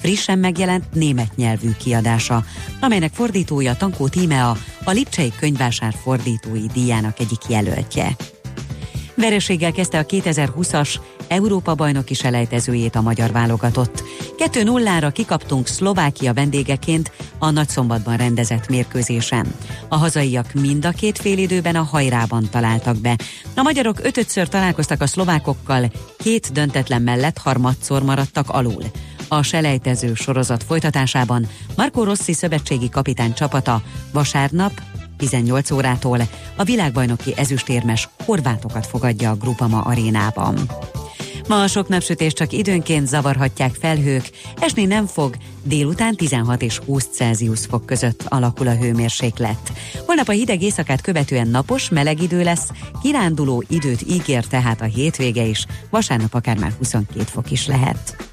frissen megjelent német nyelvű kiadása, amelynek fordítója Tankó Tímea, a Lipcsei könyvásár fordítói díjának egyik jelöltje. Vereséggel kezdte a 2020-as Európa bajnoki selejtezőjét a magyar válogatott. 2-0-ra kikaptunk Szlovákia vendégeként a nagyszombatban rendezett mérkőzésen. A hazaiak mind a két félidőben a hajrában találtak be. A magyarok ötödször találkoztak a szlovákokkal, két döntetlen mellett harmadszor maradtak alul. A selejtező sorozat folytatásában Marco Rossi szövetségi kapitány csapata vasárnap 18 órától a világbajnoki ezüstérmes horvátokat fogadja a Grupama arénában. Ma a sok napsütés csak időnként zavarhatják felhők, esni nem fog, délután 16 és 20 Celsius fok között alakul a hőmérséklet. Holnap a hideg éjszakát követően napos, meleg idő lesz, kiránduló időt ígér tehát a hétvége is, vasárnap akár már 22 fok is lehet.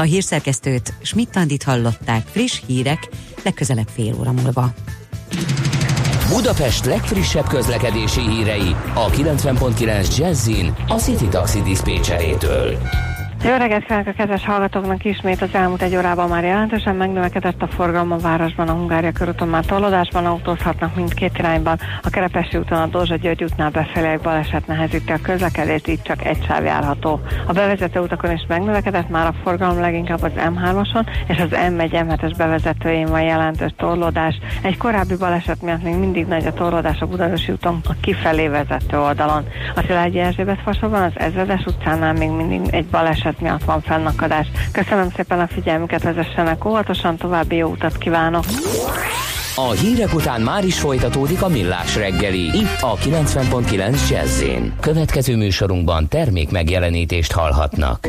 A hírszerkesztőt Schmidt-Tandit hallották friss hírek legközelebb fél óra múlva. Budapest legfrissebb közlekedési hírei a 90.9 Jazzin a City Taxi Dispécsejétől. Jó reggelt kívánok a kedves hallgatóknak ismét az elmúlt egy órában már jelentősen megnövekedett a forgalom a városban, a Hungária körúton már tolódásban autózhatnak mindkét irányban. A Kerepesi úton a Dózsa György útnál befelé egy baleset nehezíti a közlekedést, így csak egy sáv járható. A bevezető utakon is megnövekedett már a forgalom leginkább az M3-oson és az M1 M7-es bevezetőjén van jelentős torlódás. Egy korábbi baleset miatt még mindig nagy a torlódás a Budaörsi úton a kifelé vezető oldalon. A Szilágyi Erzsébet fasokban az Ezredes utcánál még mindig egy baleset baleset miatt van fennakadás. Köszönöm szépen a figyelmüket, vezessenek óvatosan, további jó utat kívánok! A hírek után már is folytatódik a millás reggeli, itt a 90.9 jazz Következő műsorunkban termék megjelenítést hallhatnak.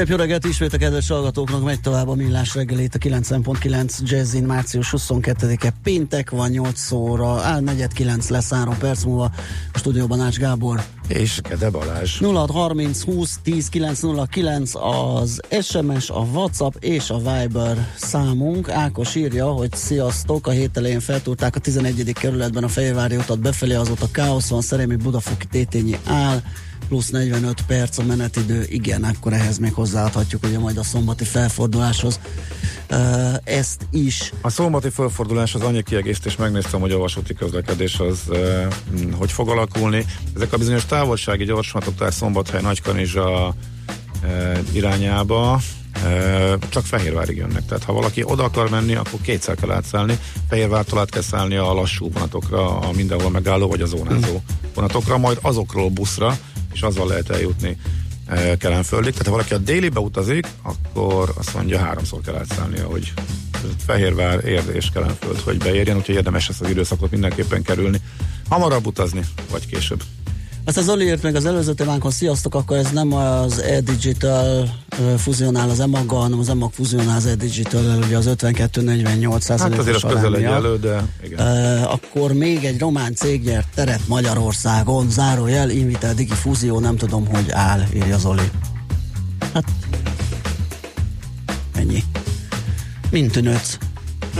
Szép jó reggelt ismét a kedves hallgatóknak, megy tovább a millás reggelét a 90.9 Jazzin március 22-e péntek van 8 óra, áll 49 lesz 3 perc múlva a stúdióban Ács Gábor. És Kede Balázs. 0630 20 10 909 az SMS, a WhatsApp és a Viber számunk. Ákos írja, hogy sziasztok, a hét elején feltúrták a 11. kerületben a Fehérvári utat befelé, azóta káosz van, Szerémi Budafoki tétényi áll, plusz 45 perc a menetidő, igen, akkor ehhez még hozzáadhatjuk ugye majd a szombati felforduláshoz ezt is. A szombati felfordulás az annyi kiegészítés, megnéztem, hogy a vasúti közlekedés az uh, hogy fog alakulni. Ezek a bizonyos távolsági gyorsvonatok, tehát Szombathely, Nagykanizsa uh, irányába, csak Fehérvárig jönnek. Tehát ha valaki oda akar menni, akkor kétszer kell átszállni. Fehérvártól át kell szállni a lassú vonatokra, a mindenhol megálló vagy a zónázó vonatokra, majd azokról buszra, és azzal lehet eljutni e, Kelenföldig. Tehát ha valaki a délibe utazik, akkor azt mondja, háromszor kell átszállnia, hogy Fehérvár, Érde és Kelenföld, hogy beérjen, úgyhogy érdemes ezt az időszakot mindenképpen kerülni. Hamarabb utazni, vagy később. Ezt az Zoli írt meg az előző témánkon, sziasztok, akkor ez nem az e-digital fuzionál az EMAG-gal, hanem az EMAG fuzionál az e-digital ugye az 52-48 Hát azért az közel egy elő, de igen. Uh, akkor még egy román cég nyert teret Magyarországon, zárójel, Invitel Digi Fúzió, nem tudom, hogy áll, írja Zoli. Hát ennyi. Mint tűnőc.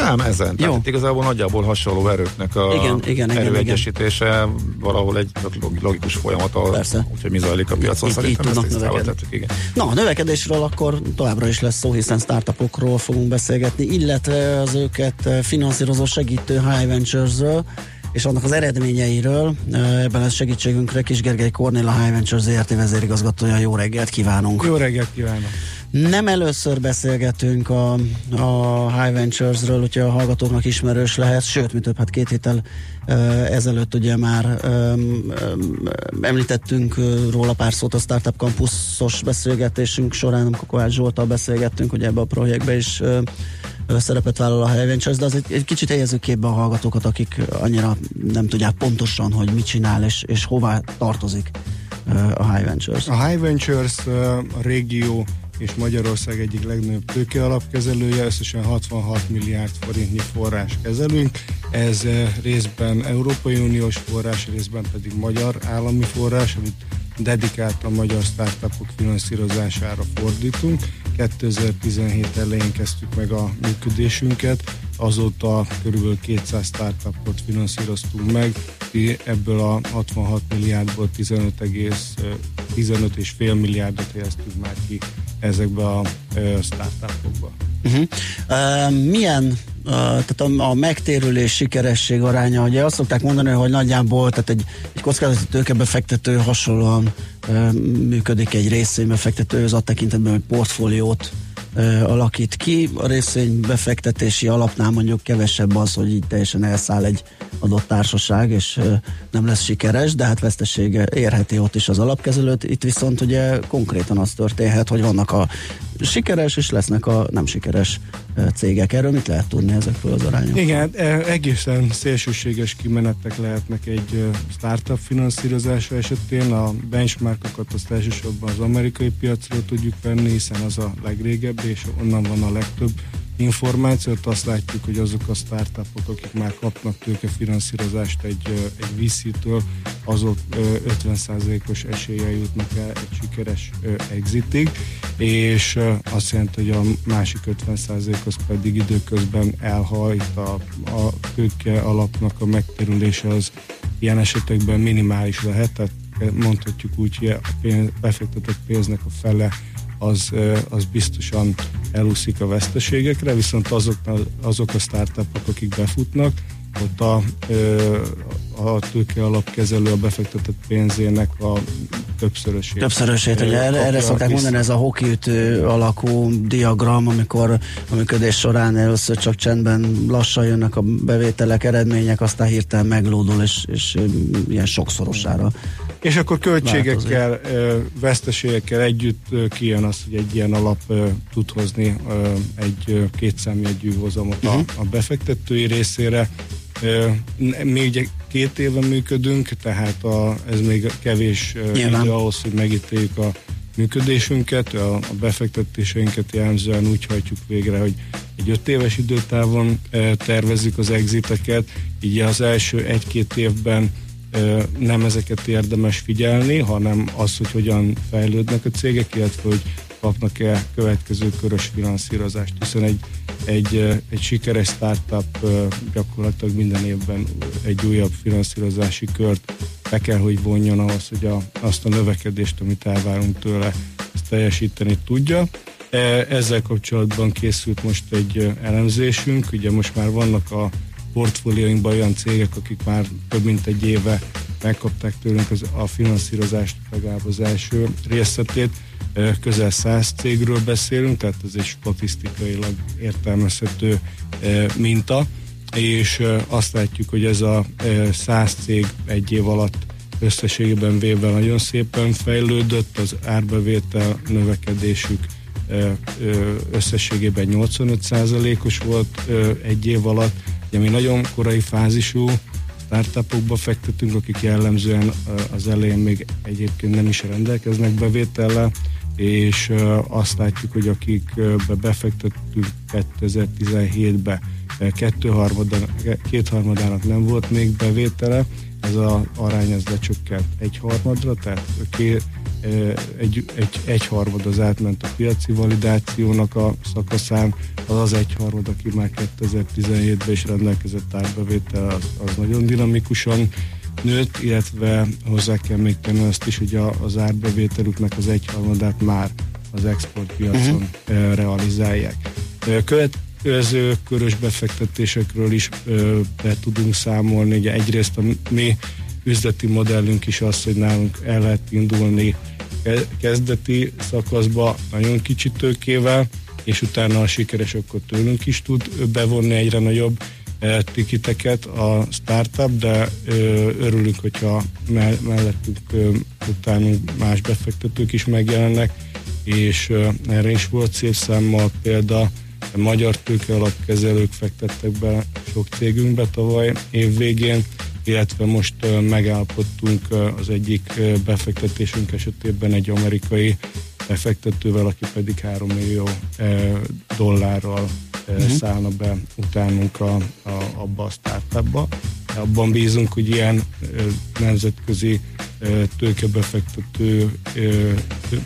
Nem, ezen. Jó. Tehát igazából nagyjából hasonló erőknek a igen, igen, erőegyesítése igen. valahol egy logikus folyamat, úgyhogy mi zajlik a piacon így, szerintem így ezt tettük, igen. Na, a növekedésről akkor továbbra is lesz szó, hiszen startupokról fogunk beszélgetni, illetve az őket finanszírozó segítő High Ventures-ről, és annak az eredményeiről. Ebben lesz segítségünkre Kis Gergely Kornél, a High Ventures ZRT vezérigazgatója. Jó reggelt kívánunk! Jó reggelt kívánok! Nem először beszélgetünk a, a High Ventures-ről, úgyhogy a hallgatóknak ismerős lehet, sőt, mi több, hát két héttel ezelőtt ugye már említettünk róla pár szót a Startup Campusos beszélgetésünk során, amikor Kovács Zsoltal beszélgettünk, hogy ebbe a projektbe is szerepet vállal a High Ventures, de azért egy kicsit helyezzük képbe a hallgatókat, akik annyira nem tudják pontosan, hogy mit csinál és, és hová tartozik a High Ventures. A High Ventures a régió és Magyarország egyik legnagyobb tőke alapkezelője, összesen 66 milliárd forintnyi forrás kezelünk. Ez részben Európai Uniós forrás, részben pedig magyar állami forrás, amit dedikált a magyar startupok finanszírozására fordítunk. 2017 elején kezdtük meg a működésünk,et azóta körülbelül 200 startupot finanszíroztunk meg, ebből a 66 milliárdból 15,5 fél milliárdot helyeztünk már ki ezekbe a startupokba. Uh-huh. Uh, milyen tehát a, a megtérülés sikeresség aránya, ugye azt szokták mondani, hogy nagyjából tehát egy, egy kockázati tőkebefektető hasonlóan uh, működik egy részvénybefektető, az a tekintetben, hogy portfóliót alakít ki. A részvény befektetési alapnál mondjuk kevesebb az, hogy így teljesen elszáll egy adott társaság, és nem lesz sikeres, de hát vesztesége érheti ott is az alapkezelőt. Itt viszont ugye konkrétan az történhet, hogy vannak a sikeres, és lesznek a nem sikeres cégek. Erről mit lehet tudni ezekről az arányokról? Igen, e, egészen szélsőséges kimenetek lehetnek egy startup finanszírozása esetén. A benchmarkokat azt elsősorban az amerikai piacról tudjuk venni, hiszen az a legrégebb, és onnan van a legtöbb információt, azt látjuk, hogy azok a startupok, akik már kapnak tőkefinanszírozást egy, egy VC-től, azok 50%-os eséllyel jutnak el egy sikeres exitig, és azt jelenti, hogy a másik 50% az pedig időközben elhal, itt a, a tőke alapnak a megterülése az ilyen esetekben minimális lehet, tehát mondhatjuk úgy, hogy a pénz, befektetett pénznek a fele az, az biztosan elúszik a veszteségekre, viszont azok, azok a startupok, akik befutnak, ott a, a tőke alapkezelő a befektetett pénzének a többszörösét. Többszörösét, ugye erre, erre szokták mondani, ez a hokiütő alakú diagram, amikor a működés során először csak csendben lassan jönnek a bevételek, eredmények, aztán hirtelen meglódul, és, és ilyen sokszorosára. És akkor költségekkel, változik. veszteségekkel együtt kijön az, hogy egy ilyen alap tud hozni egy kétszámjegyű hozamot uh-huh. a, mhm. a befektetői részére mi ugye két éve működünk, tehát a, ez még kevés Nyilván. idő ahhoz, hogy megítéljük a működésünket, a, a befektetéseinket jellemzően úgy hajtjuk végre, hogy egy öt éves időtávon tervezzük az exiteket, így az első egy-két évben nem ezeket érdemes figyelni, hanem az, hogy hogyan fejlődnek a cégek, illetve hogy kapnak-e következő körös finanszírozást, hiszen egy, egy, egy sikeres startup gyakorlatilag minden évben egy újabb finanszírozási kört be kell, hogy vonjon ahhoz, hogy a, azt a növekedést, amit elvárunk tőle, ezt teljesíteni tudja. E, ezzel kapcsolatban készült most egy elemzésünk, ugye most már vannak a portfólióinkban olyan cégek, akik már több mint egy éve megkapták tőlünk az, a finanszírozást, legalább az első részletét, közel száz cégről beszélünk, tehát ez egy statisztikailag értelmezhető minta, és azt látjuk, hogy ez a száz cég egy év alatt összességében véve nagyon szépen fejlődött, az árbevétel növekedésük összességében 85%-os volt egy év alatt. Ugye mi nagyon korai fázisú startupokba fektetünk, akik jellemzően az elején még egyébként nem is rendelkeznek bevétellel, és azt látjuk, hogy akikbe befektettünk 2017-be, kétharmadának nem volt még bevétele, ez az arány ez lecsökkent egy tehát ké, egy, egy, egy harmad az átment a piaci validációnak a szakaszán, az az egy harmad, aki már 2017-ben is rendelkezett árbevétel, az, az nagyon dinamikusan nőtt, illetve hozzá kell még tenni azt is, hogy a, az árbevételüknek az egyharmadát már az exportpiacon uh-huh. realizálják. Következő körös befektetésekről is be tudunk számolni. Ugye egyrészt a mi üzleti modellünk is az, hogy nálunk el lehet indulni kezdeti szakaszba nagyon kicsi tőkével, és utána a sikeres akkor tőlünk is tud bevonni egyre nagyobb tikiteket a startup, de örülünk, hogyha mellettük utánunk más befektetők is megjelennek, és erre is volt szép számmal példa, magyar tőke alapkezelők fektettek be sok cégünkbe tavaly év végén, illetve most megállapodtunk az egyik befektetésünk esetében egy amerikai befektetővel, aki pedig 3 millió dollárral uh-huh. szállna be utánunk a, a, abba a startupba. Abban bízunk, hogy ilyen nemzetközi tőkebefektető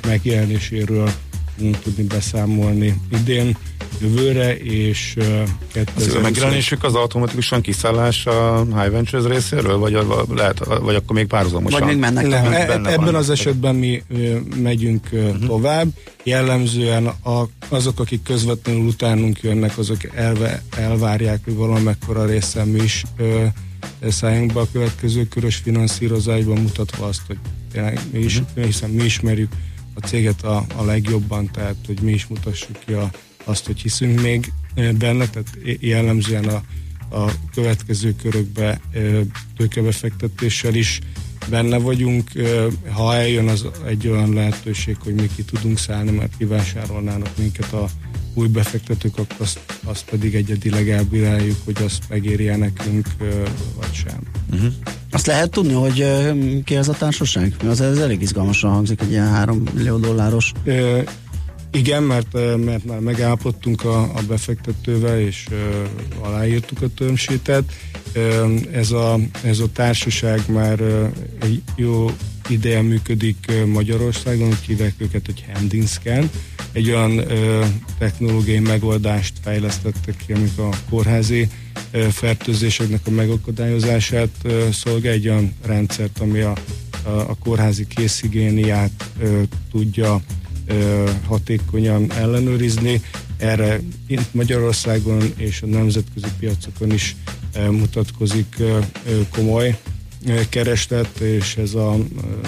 megjelenéséről tudunk tudni beszámolni idén, jövőre, és uh, 2020... Az megjelenésük az automatikusan kiszállás a High Ventures részéről, vagy, lehet, vagy akkor még párhuzamosan? Vagy még mennek Nem, e, ebben van. az esetben mi uh, megyünk uh, tovább. Jellemzően a, azok, akik közvetlenül utánunk jönnek, azok elve, elvárják, hogy valamekkora része mi is uh, szálljunk be a következő körös finanszírozásban, mutatva azt, hogy tényleg mi is, uh-huh. hiszen mi ismerjük a céget a, a legjobban, tehát hogy mi is mutassuk ki a, azt, hogy hiszünk még benne, tehát jellemzően a, a következő körökbe tőkebefektetéssel is benne vagyunk. Ha eljön az egy olyan lehetőség, hogy mi ki tudunk szállni, mert kivásárolnának minket a új befektetők, akkor azt, azt pedig egyedileg elbíráljuk, hogy azt megéri nekünk, vagy sem. Uh-huh. Azt lehet tudni, hogy ki ez a társaság? Az ez elég izgalmasan hangzik, egy ilyen 3 millió dolláros. Igen, mert, mert már megállapodtunk a, a befektetővel, és uh, aláírtuk a tömsétet. Uh, ez, a, ez a társaság már uh, egy jó ideje működik uh, Magyarországon, úgy hívják őket, hogy Handinscan. Egy olyan uh, technológiai megoldást fejlesztettek ki, amik a kórházi uh, fertőzéseknek a megakadályozását uh, szolgál, egy olyan rendszert, ami a, a, a kórházi készhigiéniát uh, tudja hatékonyan ellenőrizni. Erre itt Magyarországon és a nemzetközi piacokon is mutatkozik komoly kereslet, és ez az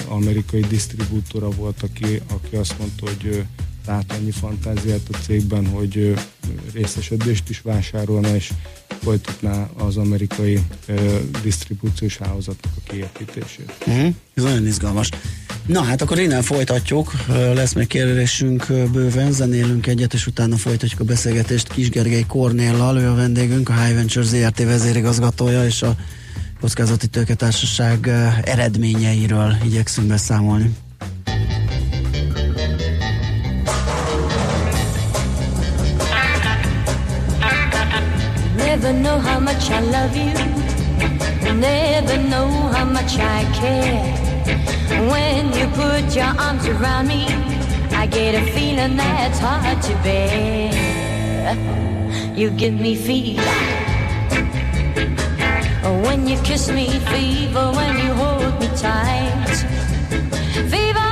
amerikai disztribútora volt, aki, aki azt mondta, hogy lát annyi fantáziát a cégben, hogy részesedést is vásárolna, és folytatná az amerikai disztribúciós hálózatnak a kiépítését. Uh-huh. Ez nagyon izgalmas. Na hát akkor innen folytatjuk, lesz még kérdésünk bőven, zenélünk egyet, és utána folytatjuk a beszélgetést Kis Gergely Kornéllal, ő a vendégünk, a High Ventures ZRT. vezérigazgatója, és a kockázati tőketársaság eredményeiről igyekszünk beszámolni. Never know how much I love you. Never know how much I care When you put your arms around me I get a feeling that's hard to bear You give me fever when you kiss me, fever when you hold me tight. Fever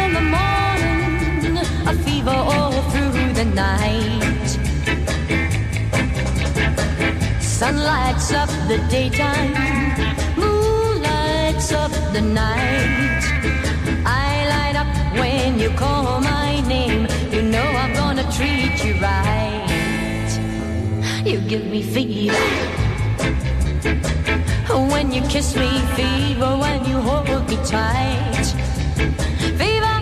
in the morning, a fever all through the night. Sun lights up the daytime, the night. I light up when you call my name. You know I'm gonna treat you right. You give me fever. When you kiss me, fever when you hold me tight. Fever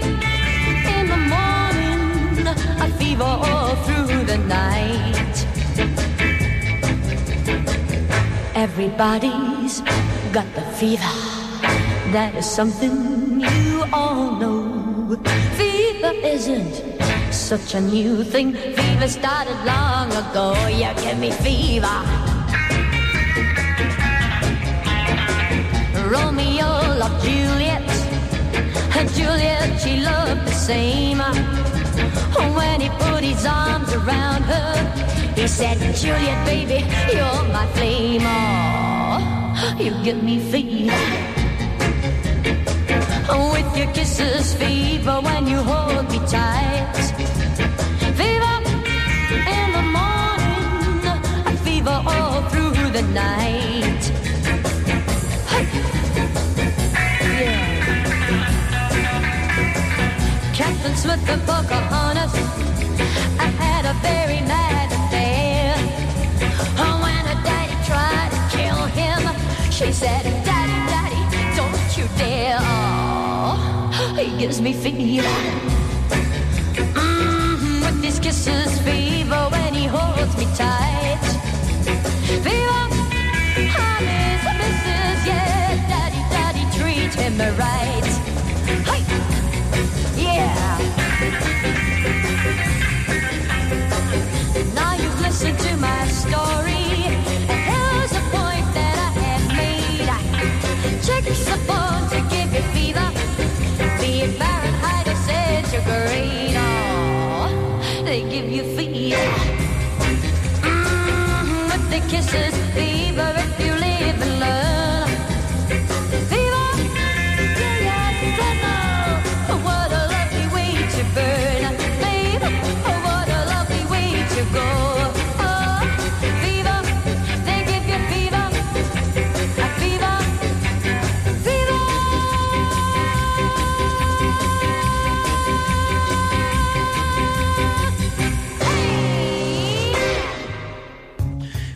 in the morning, a fever all through the night. Everybody's got the fever. That is something you all know. Fever isn't such a new thing. Fever started long ago. You give me fever. Romeo loved Juliet, and Juliet, she loved the same. When he put his arms around her, he said, Juliet, baby, you're my flame. Oh, you give me fever. With your kisses, fever, when you hold me tight. Fever in the morning, fever all through the night. Yeah. Captain Smith and Pocahontas, I had a very mad affair. When her daddy tried to kill him, she said, gives me fever. Mm-hmm, with his kisses, fever when he holds me tight. Fever, honey's missus, yeah, Daddy, Daddy, treat him right. Kisses, fever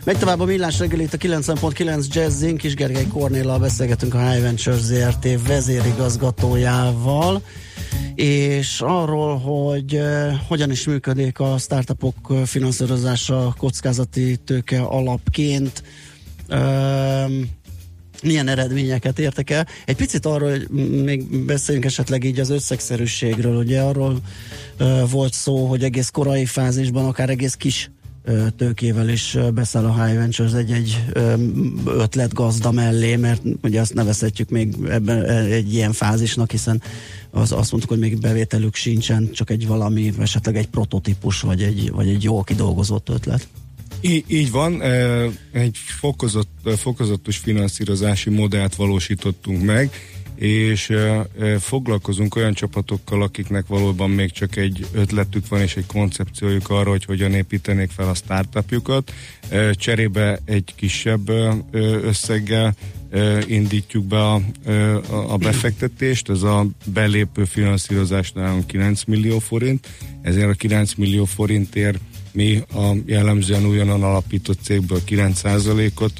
Megy tovább a millás reggelét a 90.9 Jazzin, Kis Gergely Kornéllal beszélgetünk a High Ventures ZRT. vezérigazgatójával, és arról, hogy uh, hogyan is működik a startupok finanszírozása kockázati tőke alapként, uh, milyen eredményeket értek el. Egy picit arról, hogy még beszéljünk esetleg így az összegszerűségről, ugye arról uh, volt szó, hogy egész korai fázisban, akár egész kis tőkével is beszáll a High Ventures egy-egy ötlet gazda mellé, mert ugye azt nevezhetjük még ebben egy ilyen fázisnak, hiszen az, azt mondtuk, hogy még bevételük sincsen, csak egy valami, esetleg egy prototípus, vagy egy, vagy egy jó kidolgozott ötlet. Í- így van, egy fokozott, fokozatos finanszírozási modellt valósítottunk meg, és foglalkozunk olyan csapatokkal, akiknek valóban még csak egy ötletük van és egy koncepciójuk arra, hogy hogyan építenék fel a startupjukat. Cserébe egy kisebb összeggel indítjuk be a, a, a befektetést, ez a belépő finanszírozás nálunk 9 millió forint, ezért a 9 millió forintért mi a jellemzően újonnan alapított cégből 9%-ot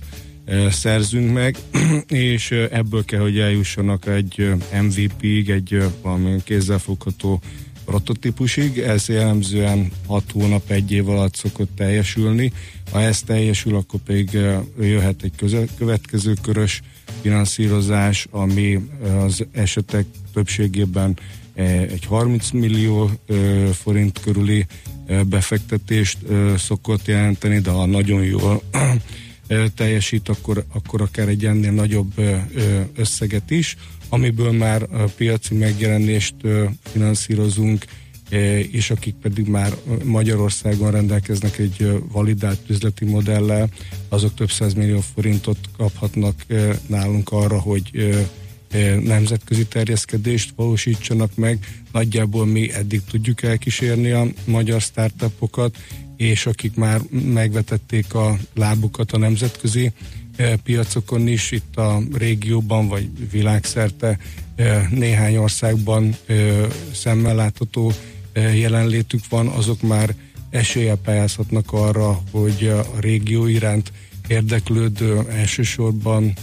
szerzünk meg, és ebből kell, hogy eljussanak egy MVP-ig, egy valami kézzelfogható prototípusig, ez jellemzően 6 hónap, egy év alatt szokott teljesülni. Ha ez teljesül, akkor pedig jöhet egy következő körös finanszírozás, ami az esetek többségében egy 30 millió forint körüli befektetést szokott jelenteni, de ha nagyon jól teljesít, akkor, akkor akár egy ennél nagyobb összeget is, amiből már a piaci megjelenést finanszírozunk, és akik pedig már Magyarországon rendelkeznek egy validált üzleti modellel, azok több millió forintot kaphatnak nálunk arra, hogy nemzetközi terjeszkedést valósítsanak meg. Nagyjából mi eddig tudjuk elkísérni a magyar startupokat, és akik már megvetették a lábukat a nemzetközi piacokon is, itt a régióban vagy világszerte néhány országban szemmel látható jelenlétük van, azok már eséllyel pályázhatnak arra, hogy a régió iránt érdeklődő elsősorban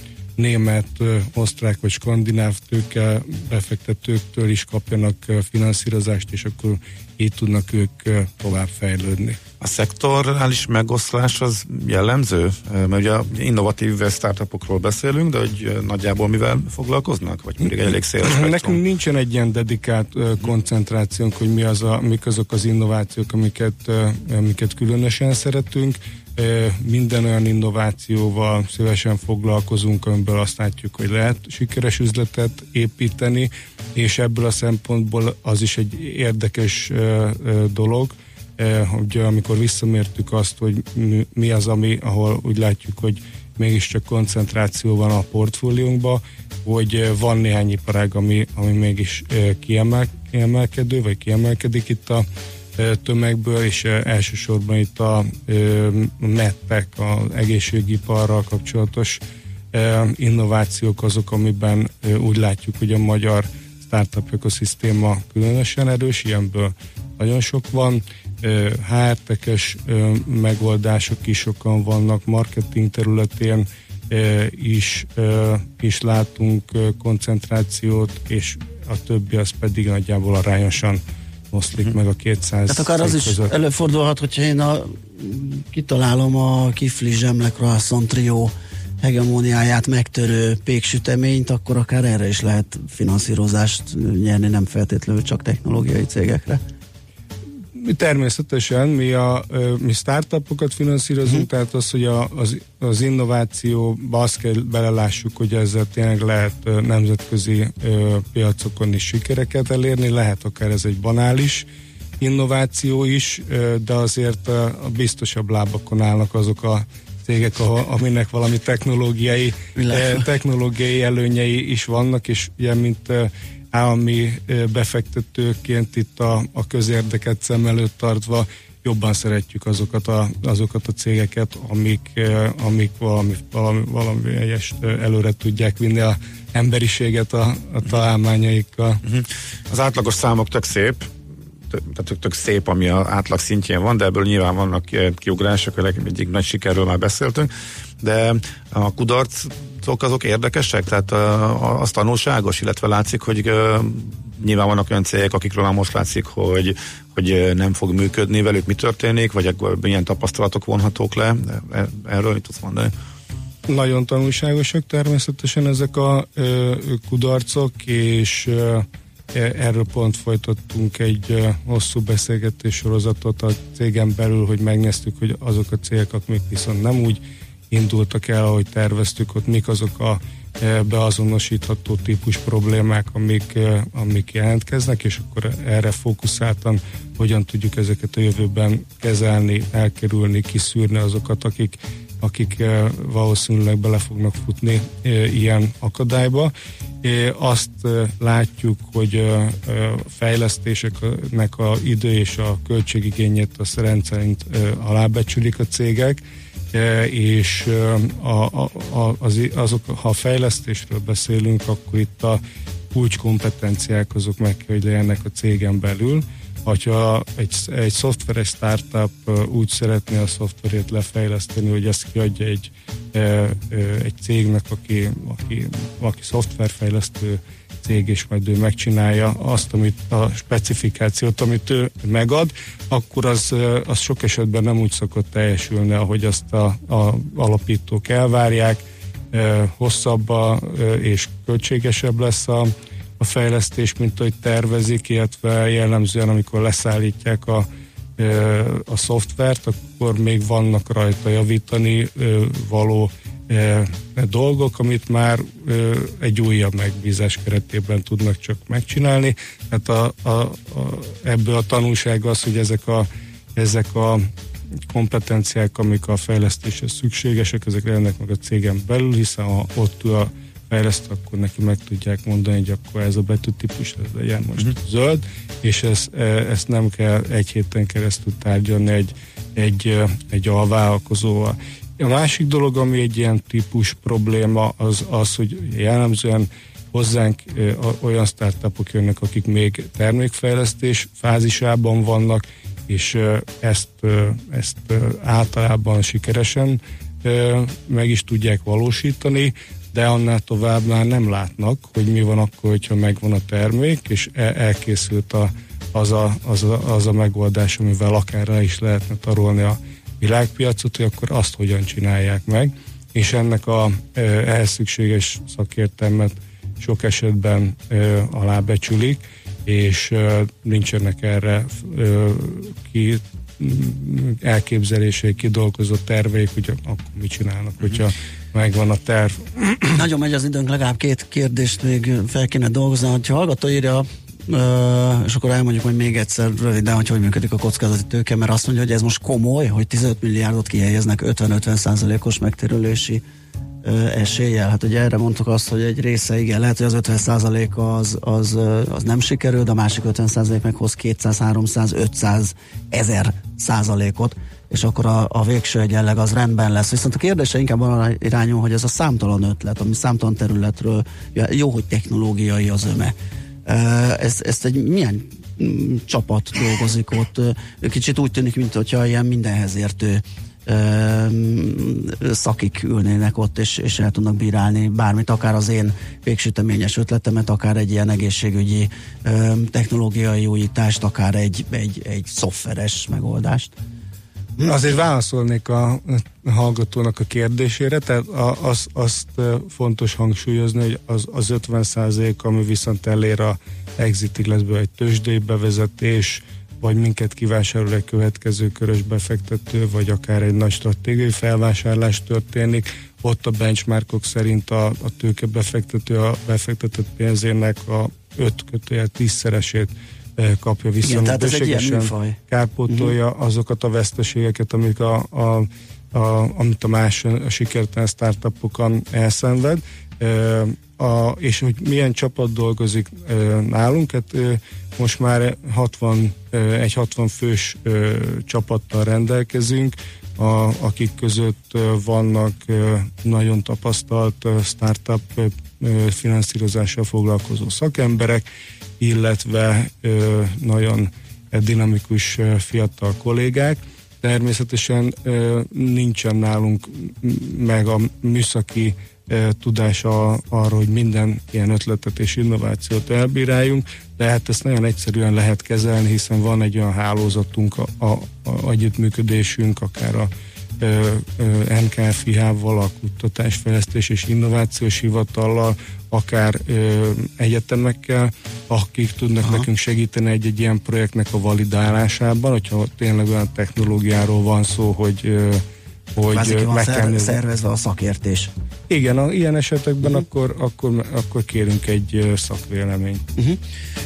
német, osztrák vagy skandináv tőke befektetőktől is kapjanak finanszírozást, és akkor így tudnak ők tovább fejlődni. A szektorális megoszlás az jellemző? Mert ugye innovatív startupokról beszélünk, de hogy nagyjából mivel foglalkoznak? Vagy mindig egy elég széles Nekünk nincsen egy ilyen dedikált koncentrációnk, hogy mi az a, mik azok az innovációk, amiket, amiket különösen szeretünk minden olyan innovációval szívesen foglalkozunk, amiből azt látjuk, hogy lehet sikeres üzletet építeni, és ebből a szempontból az is egy érdekes dolog, hogy amikor visszamértük azt, hogy mi az, ami, ahol úgy látjuk, hogy mégiscsak koncentráció van a portfóliónkban, hogy van néhány iparág, ami, ami mégis kiemel, kiemelkedő, vagy kiemelkedik itt a tömegből, és elsősorban itt a mettek, az egészségiparral kapcsolatos innovációk azok, amiben úgy látjuk, hogy a magyar startup ökoszisztéma különösen erős, ilyenből nagyon sok van. HR-tekes megoldások is sokan vannak, marketing területén is, is látunk koncentrációt, és a többi az pedig nagyjából arányosan oszlik hm. meg a 200 Tehát akár az között. is előfordulhat, hogyha én a, kitalálom a kifli zsemlek croissant trio hegemóniáját megtörő péksüteményt, akkor akár erre is lehet finanszírozást nyerni, nem feltétlenül csak technológiai cégekre. Mi természetesen, mi, a, mi startupokat finanszírozunk, uh-huh. tehát az, hogy a, az, az innovációba azt kell belelássuk, hogy ezzel tényleg lehet nemzetközi ö, piacokon is sikereket elérni, lehet akár ez egy banális innováció is, ö, de azért a biztosabb lábakon állnak azok a cégek, ahol, aminek valami technológiai, technológiai előnyei is vannak, és ugye, mint állami befektetőként itt a, a közérdeket szem előtt tartva jobban szeretjük azokat a, azokat a cégeket, amik, amik valami, valami, valami egyes előre tudják vinni a emberiséget a, a találmányaikkal. Uh-huh. Az átlagos számok tök szép, tehát tök szép, ami az átlag szintjén van, de ebből nyilván vannak kiugrások, egyik nagy sikerről már beszéltünk, de a kudarc azok, azok érdekesek? Tehát az tanulságos, illetve látszik, hogy nyilván vannak olyan cégek, akikről már most látszik, hogy, hogy nem fog működni velük, mi történik, vagy milyen tapasztalatok vonhatók le? E, erről mit tudsz mondani? Nagyon tanulságosak természetesen ezek a ö, kudarcok, és ö, erről pont folytattunk egy ö, hosszú beszélgetés sorozatot a cégen belül, hogy megnéztük, hogy azok a cégek, amik viszont nem úgy indultak el, ahogy terveztük, ott mik azok a e, beazonosítható típus problémák, amik, e, amik jelentkeznek, és akkor erre fókuszáltan hogyan tudjuk ezeket a jövőben kezelni, elkerülni, kiszűrni azokat, akik, akik e, valószínűleg bele fognak futni ilyen akadályba, azt látjuk, hogy a fejlesztéseknek a idő és a költségigényét azt rendszerint alábecsülik a cégek, és a, a, az, azok, ha a fejlesztésről beszélünk, akkor itt a kulcskompetenciák azok meg kell, hogy legyenek a cégen belül, hogyha egy, egy szoftveres startup úgy szeretné a szoftverét lefejleszteni, hogy ezt kiadja egy, egy cégnek, aki, aki, aki szoftverfejlesztő cég, és majd ő megcsinálja azt, amit a specifikációt, amit ő megad, akkor az, az sok esetben nem úgy szokott teljesülni, ahogy azt a, a alapítók elvárják, hosszabb a, és költségesebb lesz a, a fejlesztés, mint hogy tervezik, illetve jellemzően, amikor leszállítják a, a szoftvert, akkor még vannak rajta javítani való dolgok, amit már egy újabb megbízás keretében tudnak csak megcsinálni. Tehát a, a, a, ebből a tanulság az, hogy ezek a, ezek a kompetenciák, amik a fejlesztéshez szükségesek, ezek lennek meg a cégen belül, hiszen ha ott ül a fejleszt, akkor neki meg tudják mondani, hogy akkor ez a betűtípus, ez legyen most uh-huh. zöld, és ezt, e, ezt nem kell egy héten keresztül tárgyalni egy, egy, egy alvállalkozóval. A másik dolog, ami egy ilyen típus probléma, az az, hogy jellemzően hozzánk olyan startupok jönnek, akik még termékfejlesztés fázisában vannak, és ezt, ezt általában sikeresen meg is tudják valósítani, de annál tovább már nem látnak, hogy mi van akkor, hogyha megvan a termék, és elkészült a, az, a, az, a, az a megoldás, amivel akár le is lehetne tarolni a világpiacot, hogy akkor azt hogyan csinálják meg, és ennek a ehhez szükséges szakértelmet sok esetben alábecsülik, és nincsenek erre ki elképzelései, kidolgozott terveik, hogy akkor mit csinálnak, hogyha megvan a terv. Nagyon megy az időnk, legalább két kérdést még fel kéne dolgozni. Ha hallgató írja és akkor elmondjuk hogy még egyszer röviden, hogy hogy működik a kockázati tőke, mert azt mondja, hogy ez most komoly, hogy 15 milliárdot kihelyeznek 50-50 százalékos megtérülési eséllyel. Hát ugye erre mondtuk azt, hogy egy része igen, lehet, hogy az 50 százalék az, az, az nem sikerül, de a másik 50 százalék meg hoz 200, 300, 500, 1000 százalékot és akkor a, a végső egyenleg az rendben lesz. Viszont a kérdése inkább arra irányul, hogy ez a számtalan ötlet, ami számtalan területről, jó, hogy technológiai az öme, ez, ezt egy milyen mm, csapat dolgozik ott. Kicsit úgy tűnik, mint hogyha ilyen mindenhez értő szakik ülnének ott, és, és el tudnak bírálni bármit, akár az én végsüteményes ötletemet, akár egy ilyen egészségügyi technológiai újítást, akár egy, egy, egy szoftveres megoldást. Azért válaszolnék a hallgatónak a kérdésére, tehát az, azt fontos hangsúlyozni, hogy az, az 50 százalék, ami viszont elér a exitig lesz egy tőzsdei bevezetés, vagy minket kivásárol egy következő körös befektető, vagy akár egy nagy stratégiai felvásárlás történik, ott a benchmarkok szerint a, a tőke befektető a befektetett pénzének a 5 kötőjel tízszeresét kapja vissza. Igen, tehát ez egy ilyen műfaj. Kárpótolja uh-huh. azokat a veszteségeket, amik a, a, a, amit a más a sikertelen startupokon elszenved. E, a, és hogy milyen csapat dolgozik e, nálunk, hát e, most már 60, e, egy 60 fős e, csapattal rendelkezünk, a, akik között vannak nagyon tapasztalt startup finanszírozással foglalkozó szakemberek, illetve ö, nagyon dinamikus fiatal kollégák. Természetesen ö, nincsen nálunk meg a műszaki tudása arra, hogy minden ilyen ötletet és innovációt elbíráljunk, de hát ezt nagyon egyszerűen lehet kezelni, hiszen van egy olyan hálózatunk, a, a, a együttműködésünk, akár a NKFIH-val, a Kutatásfejlesztés és Innovációs Hivatallal, akár ö, egyetemekkel, akik tudnak Aha. nekünk segíteni egy-egy ilyen projektnek a validálásában, hogyha tényleg olyan technológiáról van szó, hogy ö, hogy Kvázi meg kell szervezve a szakértés. Igen, a, ilyen esetekben uh-huh. akkor, akkor, akkor kérünk egy szakvéleményt. Uh-huh.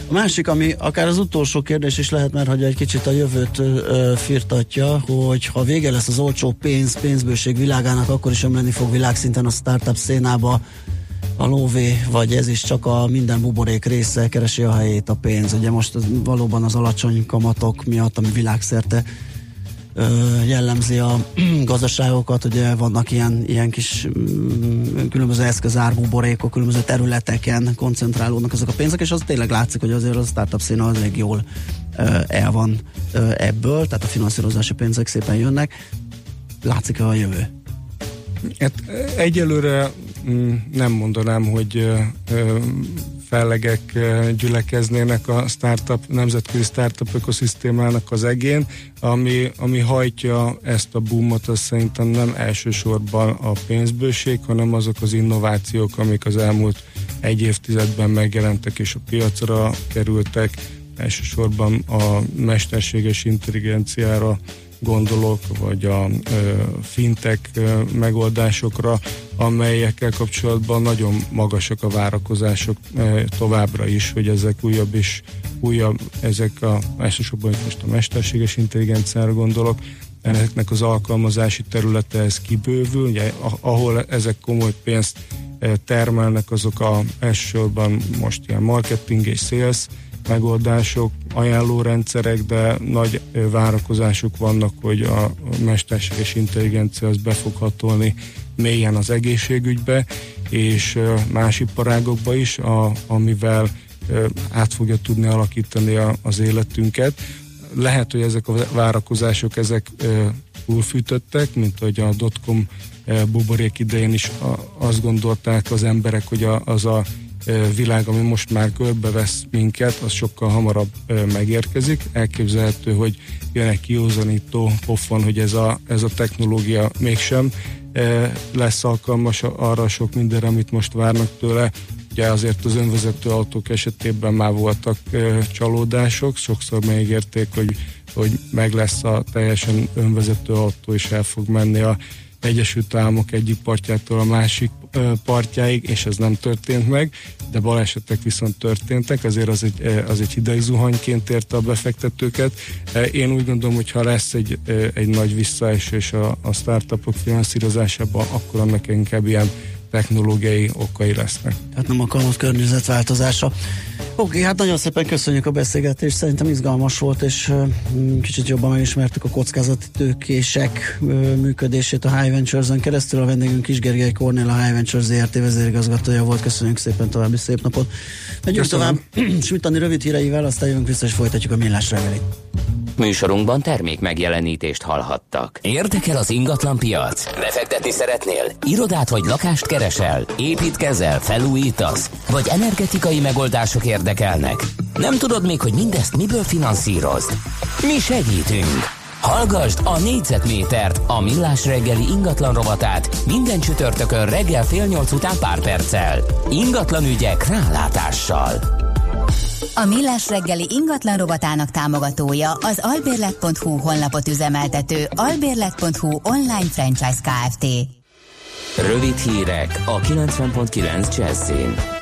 A másik, ami akár az utolsó kérdés is lehet, mert hogy egy kicsit a jövőt uh, firtatja, hogy ha vége lesz az olcsó pénz, pénzbőség világának, akkor is ömleni fog világszinten a startup szénába a lóvé, vagy ez is csak a minden buborék része keresi a helyét a pénz. Ugye most valóban az alacsony kamatok miatt, ami világszerte jellemzi a gazdaságokat, ugye vannak ilyen, ilyen kis mm, különböző eszközárbuborékok, különböző területeken koncentrálódnak ezek a pénzek, és az tényleg látszik, hogy azért a startup színe az elég jól el van ebből, tehát a finanszírozási pénzek szépen jönnek. Látszik a jövő? Hát egyelőre nem mondanám, hogy fellegek gyülekeznének a startup, nemzetközi startup ökoszisztémának az egén, ami, ami hajtja ezt a boomot, az szerintem nem elsősorban a pénzbőség, hanem azok az innovációk, amik az elmúlt egy évtizedben megjelentek és a piacra kerültek, elsősorban a mesterséges intelligenciára gondolok, vagy a fintek megoldásokra, amelyekkel kapcsolatban nagyon magasak a várakozások továbbra is, hogy ezek újabb és újabb, ezek a, elsősorban most a mesterséges intelligenciára gondolok, ennek az alkalmazási területe ez kibővül, ugye, ahol ezek komoly pénzt termelnek, azok a elsősorban most ilyen marketing és sales megoldások, ajánlórendszerek, de nagy várakozások vannak, hogy a mesterséges intelligencia az be fog hatolni mélyen az egészségügybe, és más iparágokba is, a, amivel át fogja tudni alakítani a, az életünket. Lehet, hogy ezek a várakozások ezek túlfűtöttek, mint hogy a dotcom buborék idején is azt gondolták az emberek, hogy a, az a világ, ami most már körbevesz minket, az sokkal hamarabb megérkezik. Elképzelhető, hogy jön egy kiózanító pofon, hogy ez a, ez a technológia mégsem lesz alkalmas arra sok mindenre, amit most várnak tőle. Ugye azért az önvezető autók esetében már voltak csalódások, sokszor megígérték, hogy, hogy meg lesz a teljesen önvezető autó, és el fog menni a Egyesült Államok egyik partjától a másik partjáig, és ez nem történt meg, de balesetek viszont történtek, azért az egy, az egy hideg zuhanyként érte a befektetőket. Én úgy gondolom, hogy ha lesz egy, egy nagy visszaesés a, a startupok finanszírozásában, akkor annak inkább ilyen technológiai okai lesznek. Tehát nem alkalmas környezetváltozása. Oké, hát nagyon szépen köszönjük a beszélgetést, szerintem izgalmas volt, és kicsit jobban megismertük a kockázati tőkések működését a High Ventures-en keresztül. A vendégünk is Gergely Kornél, a High Ventures ZRT vezérigazgatója volt. Köszönjük szépen, további szép napot. Megyünk tovább Smitani rövid híreivel, aztán jövünk vissza, és folytatjuk a millás reggelit. Műsorunkban termék megjelenítést hallhattak. Érdekel az ingatlan piac? Befektetni szeretnél? Irodát vagy lakást keresel? Építkezel? Felújítasz? Vagy energetikai megoldások érdekelnek? Nem tudod még, hogy mindezt miből finanszírozd? Mi segítünk! Hallgasd a négyzetmétert, a millás reggeli ingatlan rovatát minden csütörtökön reggel fél nyolc után pár perccel. Ingatlan ügyek rálátással. A Millás reggeli ingatlan robotának támogatója az albérlet.hu honlapot üzemeltető albérlet.hu online franchise Kft. Rövid hírek a 90.9 Jazzin.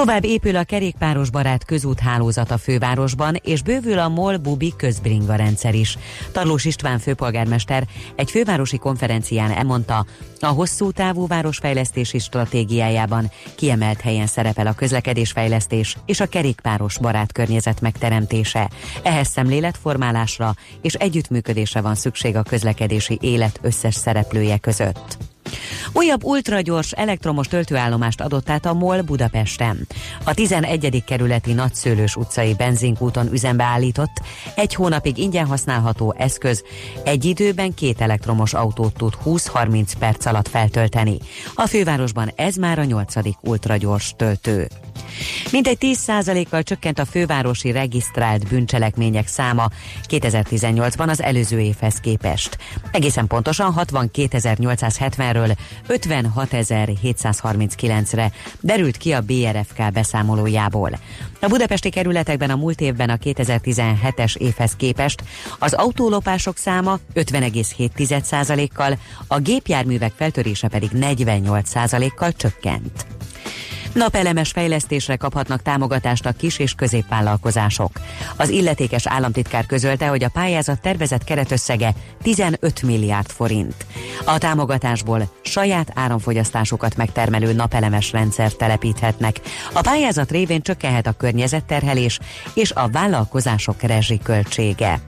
Tovább épül a kerékpáros barát közúthálózat a fővárosban, és bővül a MOL-Bubi közbringa rendszer is. Tarlós István főpolgármester egy fővárosi konferencián elmondta, a hosszú távú városfejlesztési stratégiájában kiemelt helyen szerepel a közlekedésfejlesztés és a kerékpáros barát környezet megteremtése. Ehhez szemléletformálásra és együttműködésre van szükség a közlekedési élet összes szereplője között. Újabb ultragyors elektromos töltőállomást adott át a MOL Budapesten. A 11. kerületi Nagyszőlős utcai benzinkúton üzembe állított, egy hónapig ingyen használható eszköz egy időben két elektromos autót tud 20-30 perc alatt feltölteni. A fővárosban ez már a nyolcadik ultragyors töltő. Mintegy 10%-kal csökkent a fővárosi regisztrált bűncselekmények száma 2018-ban az előző évhez képest. Egészen pontosan 62.870-ről 56.739-re derült ki a BRFK beszámolójából. A budapesti kerületekben a múlt évben a 2017-es évhez képest az autólopások száma 50,7%-kal, a gépjárművek feltörése pedig 48%-kal csökkent. Napelemes fejlesztésre kaphatnak támogatást a kis és középvállalkozások. Az illetékes államtitkár közölte, hogy a pályázat tervezett keretösszege 15 milliárd forint. A támogatásból saját áramfogyasztásukat megtermelő napelemes rendszer telepíthetnek. A pályázat révén csökkenhet a környezetterhelés és a vállalkozások rezsiköltsége.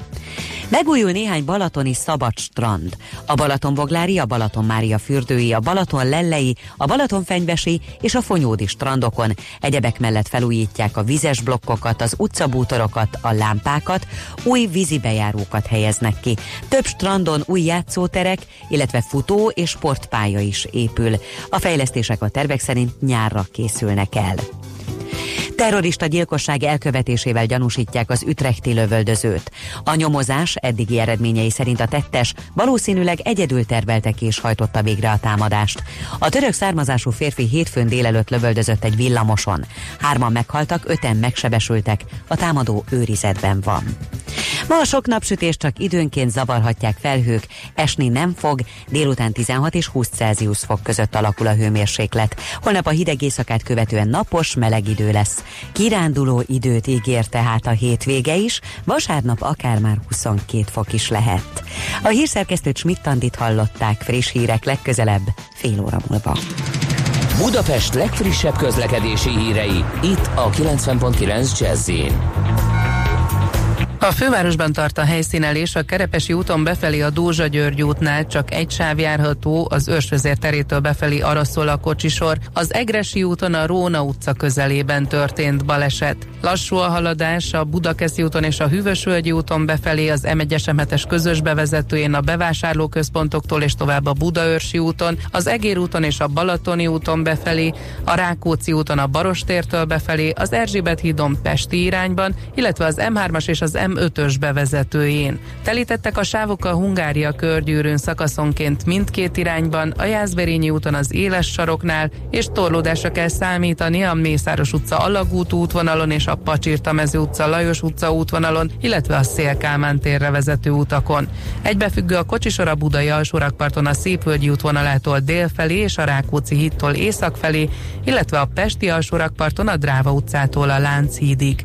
Megújul néhány balatoni szabad strand. A Balatonboglári, a Balaton Mária fürdői, a Balaton Lellei, a Balaton Fenyvesi és a Fonyódi strandokon. Egyebek mellett felújítják a vizes blokkokat, az utcabútorokat, a lámpákat, új vízibejárókat helyeznek ki. Több strandon új játszóterek, illetve futó és sportpálya is épül. A fejlesztések a tervek szerint nyárra készülnek el. Terrorista gyilkosság elkövetésével gyanúsítják az ütrechti lövöldözőt. A nyomozás eddigi eredményei szerint a tettes valószínűleg egyedül tervelte és hajtotta végre a támadást. A török származású férfi hétfőn délelőtt lövöldözött egy villamoson. Hárman meghaltak, öten megsebesültek, a támadó őrizetben van. Ma a sok napsütés csak időnként zavarhatják felhők, esni nem fog, délután 16 és 20 Celsius fok között alakul a hőmérséklet. Holnap a hideg éjszakát követően napos, meleg idő lesz. Kiránduló időt ígér tehát a hétvége is, vasárnap akár már 22 fok is lehet. A hírszerkesztőt Schmidt-Tandit hallották friss hírek legközelebb, fél óra múlva. Budapest legfrissebb közlekedési hírei, itt a 90.9 jazz a fővárosban tart a helyszínelés, a Kerepesi úton befelé a Dózsa György útnál csak egy sáv járható, az Őrsvezér terétől befelé arra szól a kocsisor, az Egresi úton a Róna utca közelében történt baleset. Lassú a haladás a Budakeszi úton és a Hűvösvölgyi úton befelé az m 1 közös bevezetőjén a bevásárlóközpontoktól és tovább a Budaörsi úton, az Egér úton és a Balatoni úton befelé, a Rákóczi úton a Barostértől befelé, az Erzsébet hídon Pesti irányban, illetve az M3-as és az M M5-ös bevezetőjén. Telítettek a sávok a Hungária körgyűrűn szakaszonként mindkét irányban, a Jászberényi úton az éles saroknál, és torlódásra kell számítani a Mészáros utca Alagút útvonalon és a Pacsirtamező utca Lajos utca útvonalon, illetve a Szélkálmán térre vezető utakon. Egybefüggő a kocsisor a Budai alsórakparton a Szépvölgyi útvonalától dél felé és a Rákóczi hittól észak felé, illetve a Pesti alsórakparton a Dráva utcától a Lánchídig.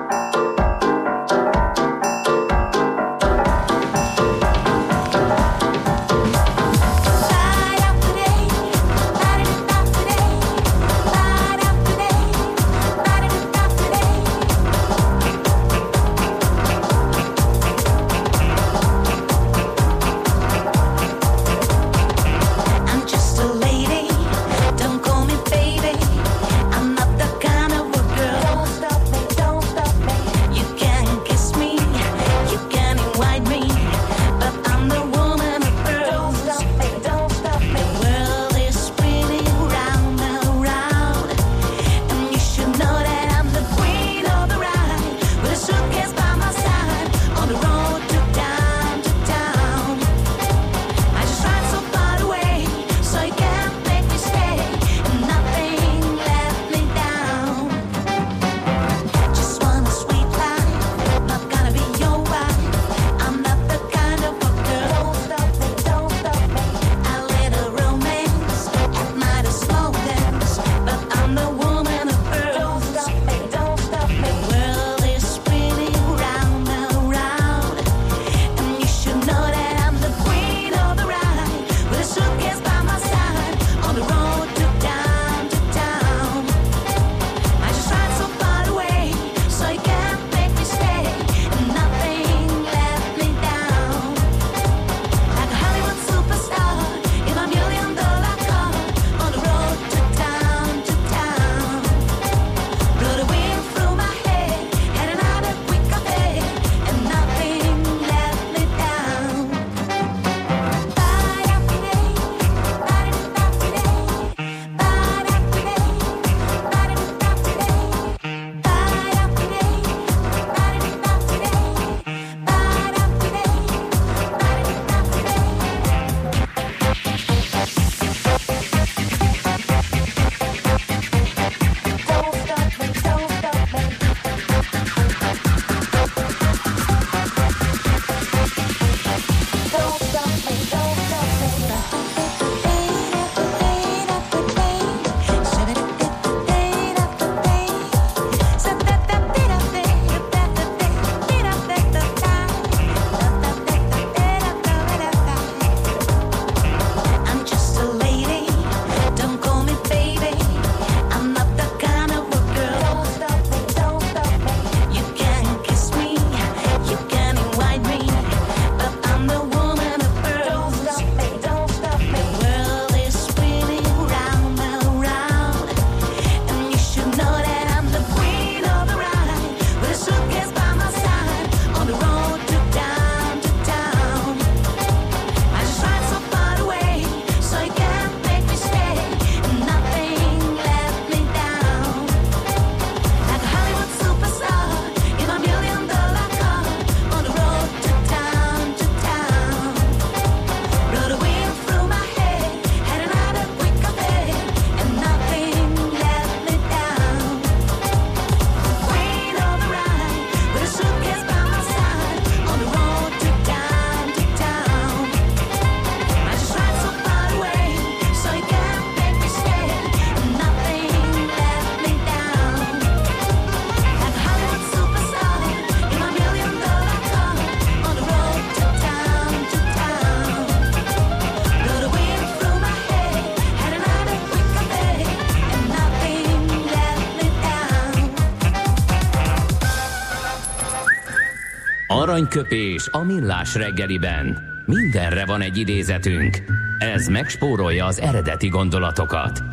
Aranyköpés a millás reggeliben. Mindenre van egy idézetünk. Ez megspórolja az eredeti gondolatokat.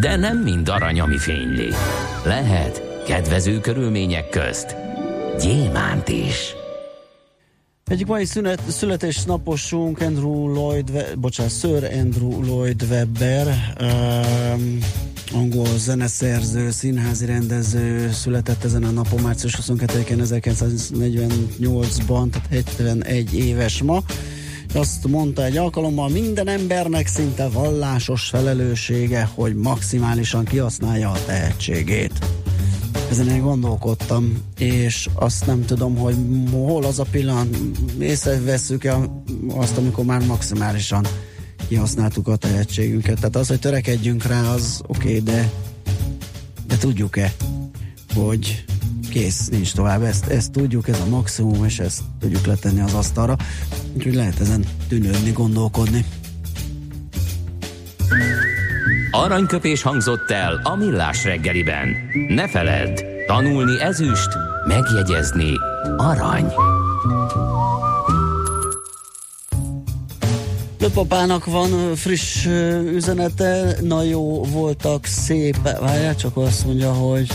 De nem mind arany, ami fényli. Lehet kedvező körülmények közt gyémánt is. Egyik mai szünet, születésnaposunk Andrew Lloyd, bocsánat, Sir Andrew Lloyd Webber, um, angol zeneszerző, színházi rendező született ezen a napon, március 22-én 1948-ban, tehát 71 éves ma. Azt mondta egy alkalommal, minden embernek szinte vallásos felelőssége, hogy maximálisan kihasználja a tehetségét. Ezen én gondolkodtam, és azt nem tudom, hogy hol az a pillanat, észreveszünk-e azt, amikor már maximálisan kihasználtuk a tehetségünket. Tehát az, hogy törekedjünk rá, az oké, okay, de, de tudjuk-e, hogy kész, nincs tovább. Ezt, ezt tudjuk, ez a maximum, és ezt tudjuk letenni az asztalra. Úgyhogy lehet ezen tűnődni, gondolkodni. Aranyköpés hangzott el a millás reggeliben. Ne feledd, tanulni ezüst, megjegyezni arany. Löpapának van friss üzenete, na jó, voltak szép, várjál, csak azt mondja, hogy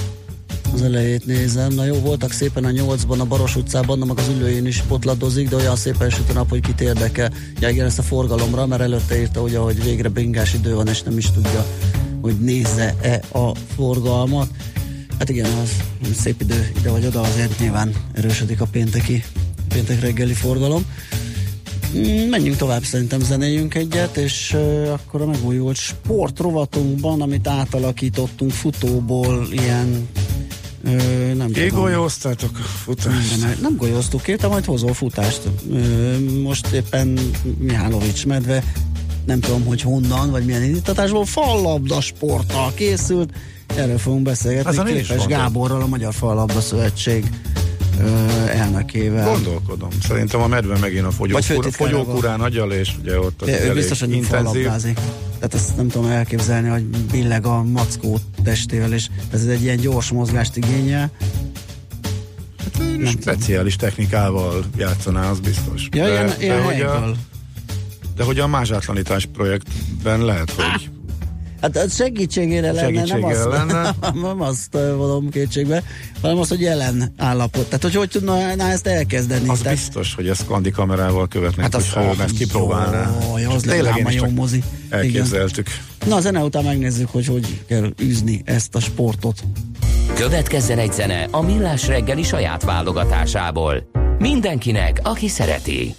az elejét nézem. Na jó, voltak szépen a nyolcban, a Baros utcában, meg az ülőjén is potladozik, de olyan szépen süt a nap, hogy kit érdekel. Ja, igen, ezt a forgalomra, mert előtte írta, ugye, hogy végre bringás idő van, és nem is tudja, hogy nézze-e a forgalmat. Hát igen, az szép idő ide vagy oda, azért nyilván erősödik a pénteki, péntek reggeli forgalom. Mm, menjünk tovább, szerintem zenéjünk egyet, és uh, akkor a megújult sportrovatunkban, amit átalakítottunk futóból, ilyen Ö, nem Kigolyóztátok a futást? Nem, nem golyóztuk ki, te majd hozol futást. Ö, most éppen Mihálovics medve, nem tudom, hogy honnan, vagy milyen indítatásból, fallabda sporttal készült. Erről fogunk beszélgetni Képes Gáborral, a Magyar Fallabda Szövetség elnökével. Gondolkodom. Szerintem a medve megint a fogyókúrán, fogyókúrán agyal, és ugye ott az ő biztos, hogy intenzív. Tehát ezt nem tudom elképzelni, hogy billeg a mackó testével, és ez egy ilyen gyors mozgást igényel. Hát, nem speciális tudom. technikával játszaná, az biztos. Ja, de, ilyen, ilyen de, hogy a, de hogy a mázsátlanítás projektben lehet, hogy Hát az segítségére lenne, segítségére nem, azt, lenne. nem azt vonom kétségbe, hanem az, hogy jelen állapot. Tehát, hogy hogy tudna ezt elkezdeni? Az Tehát... biztos, hogy ezt kandi kamerával követnek, hát hogyha ő ezt kipróbálná. Jó, az tényleg a jó mozi. Elképzeltük. Igen. Na, a zene után megnézzük, hogy hogy kell űzni ezt a sportot. Következzen egy zene a Millás reggeli saját válogatásából. Mindenkinek, aki szereti.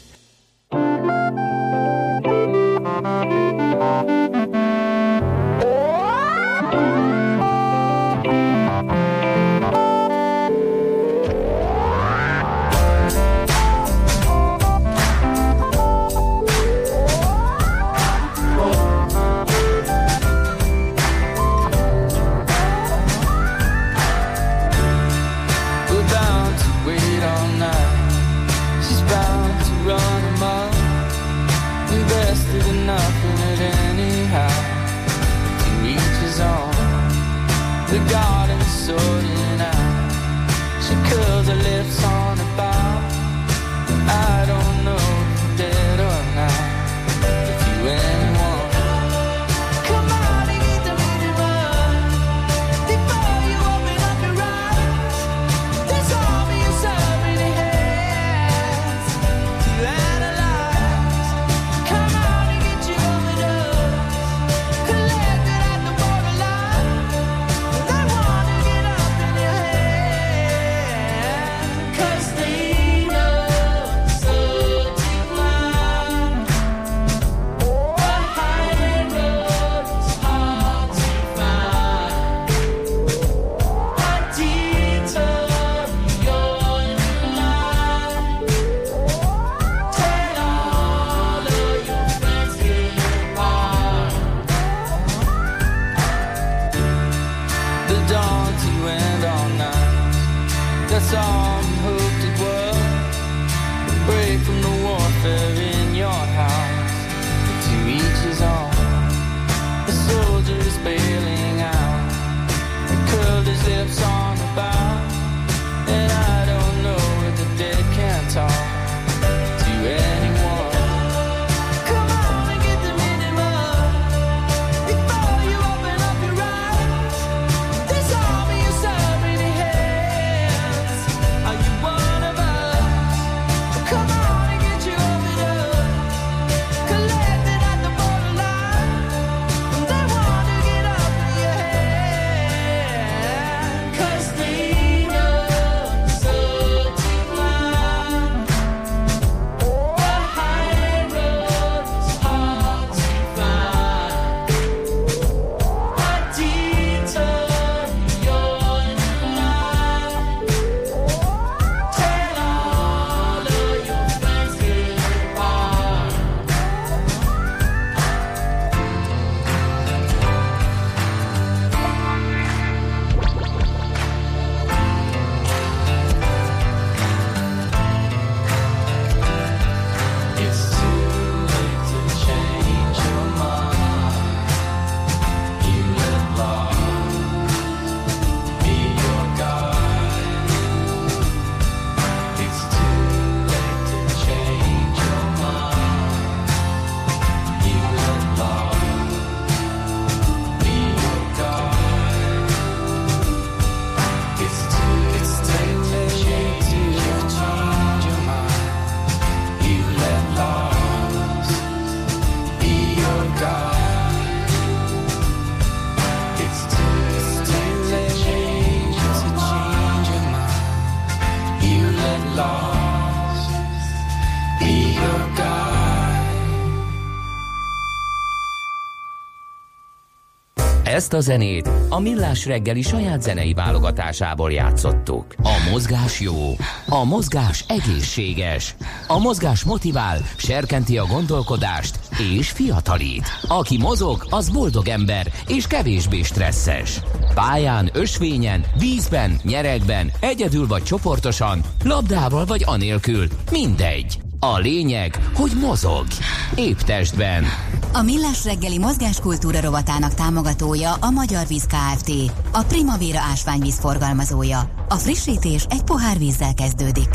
Ezt a zenét a Millás reggeli saját zenei válogatásából játszottuk. A mozgás jó, a mozgás egészséges, a mozgás motivál, serkenti a gondolkodást és fiatalít. Aki mozog, az boldog ember és kevésbé stresszes. Pályán, ösvényen, vízben, nyeregben, egyedül vagy csoportosan, labdával vagy anélkül, mindegy. A lényeg, hogy mozog. Épp testben. A Millás reggeli mozgáskultúra rovatának támogatója a Magyar Víz Kft. A Primavera ásványvíz forgalmazója. A frissítés egy pohár vízzel kezdődik.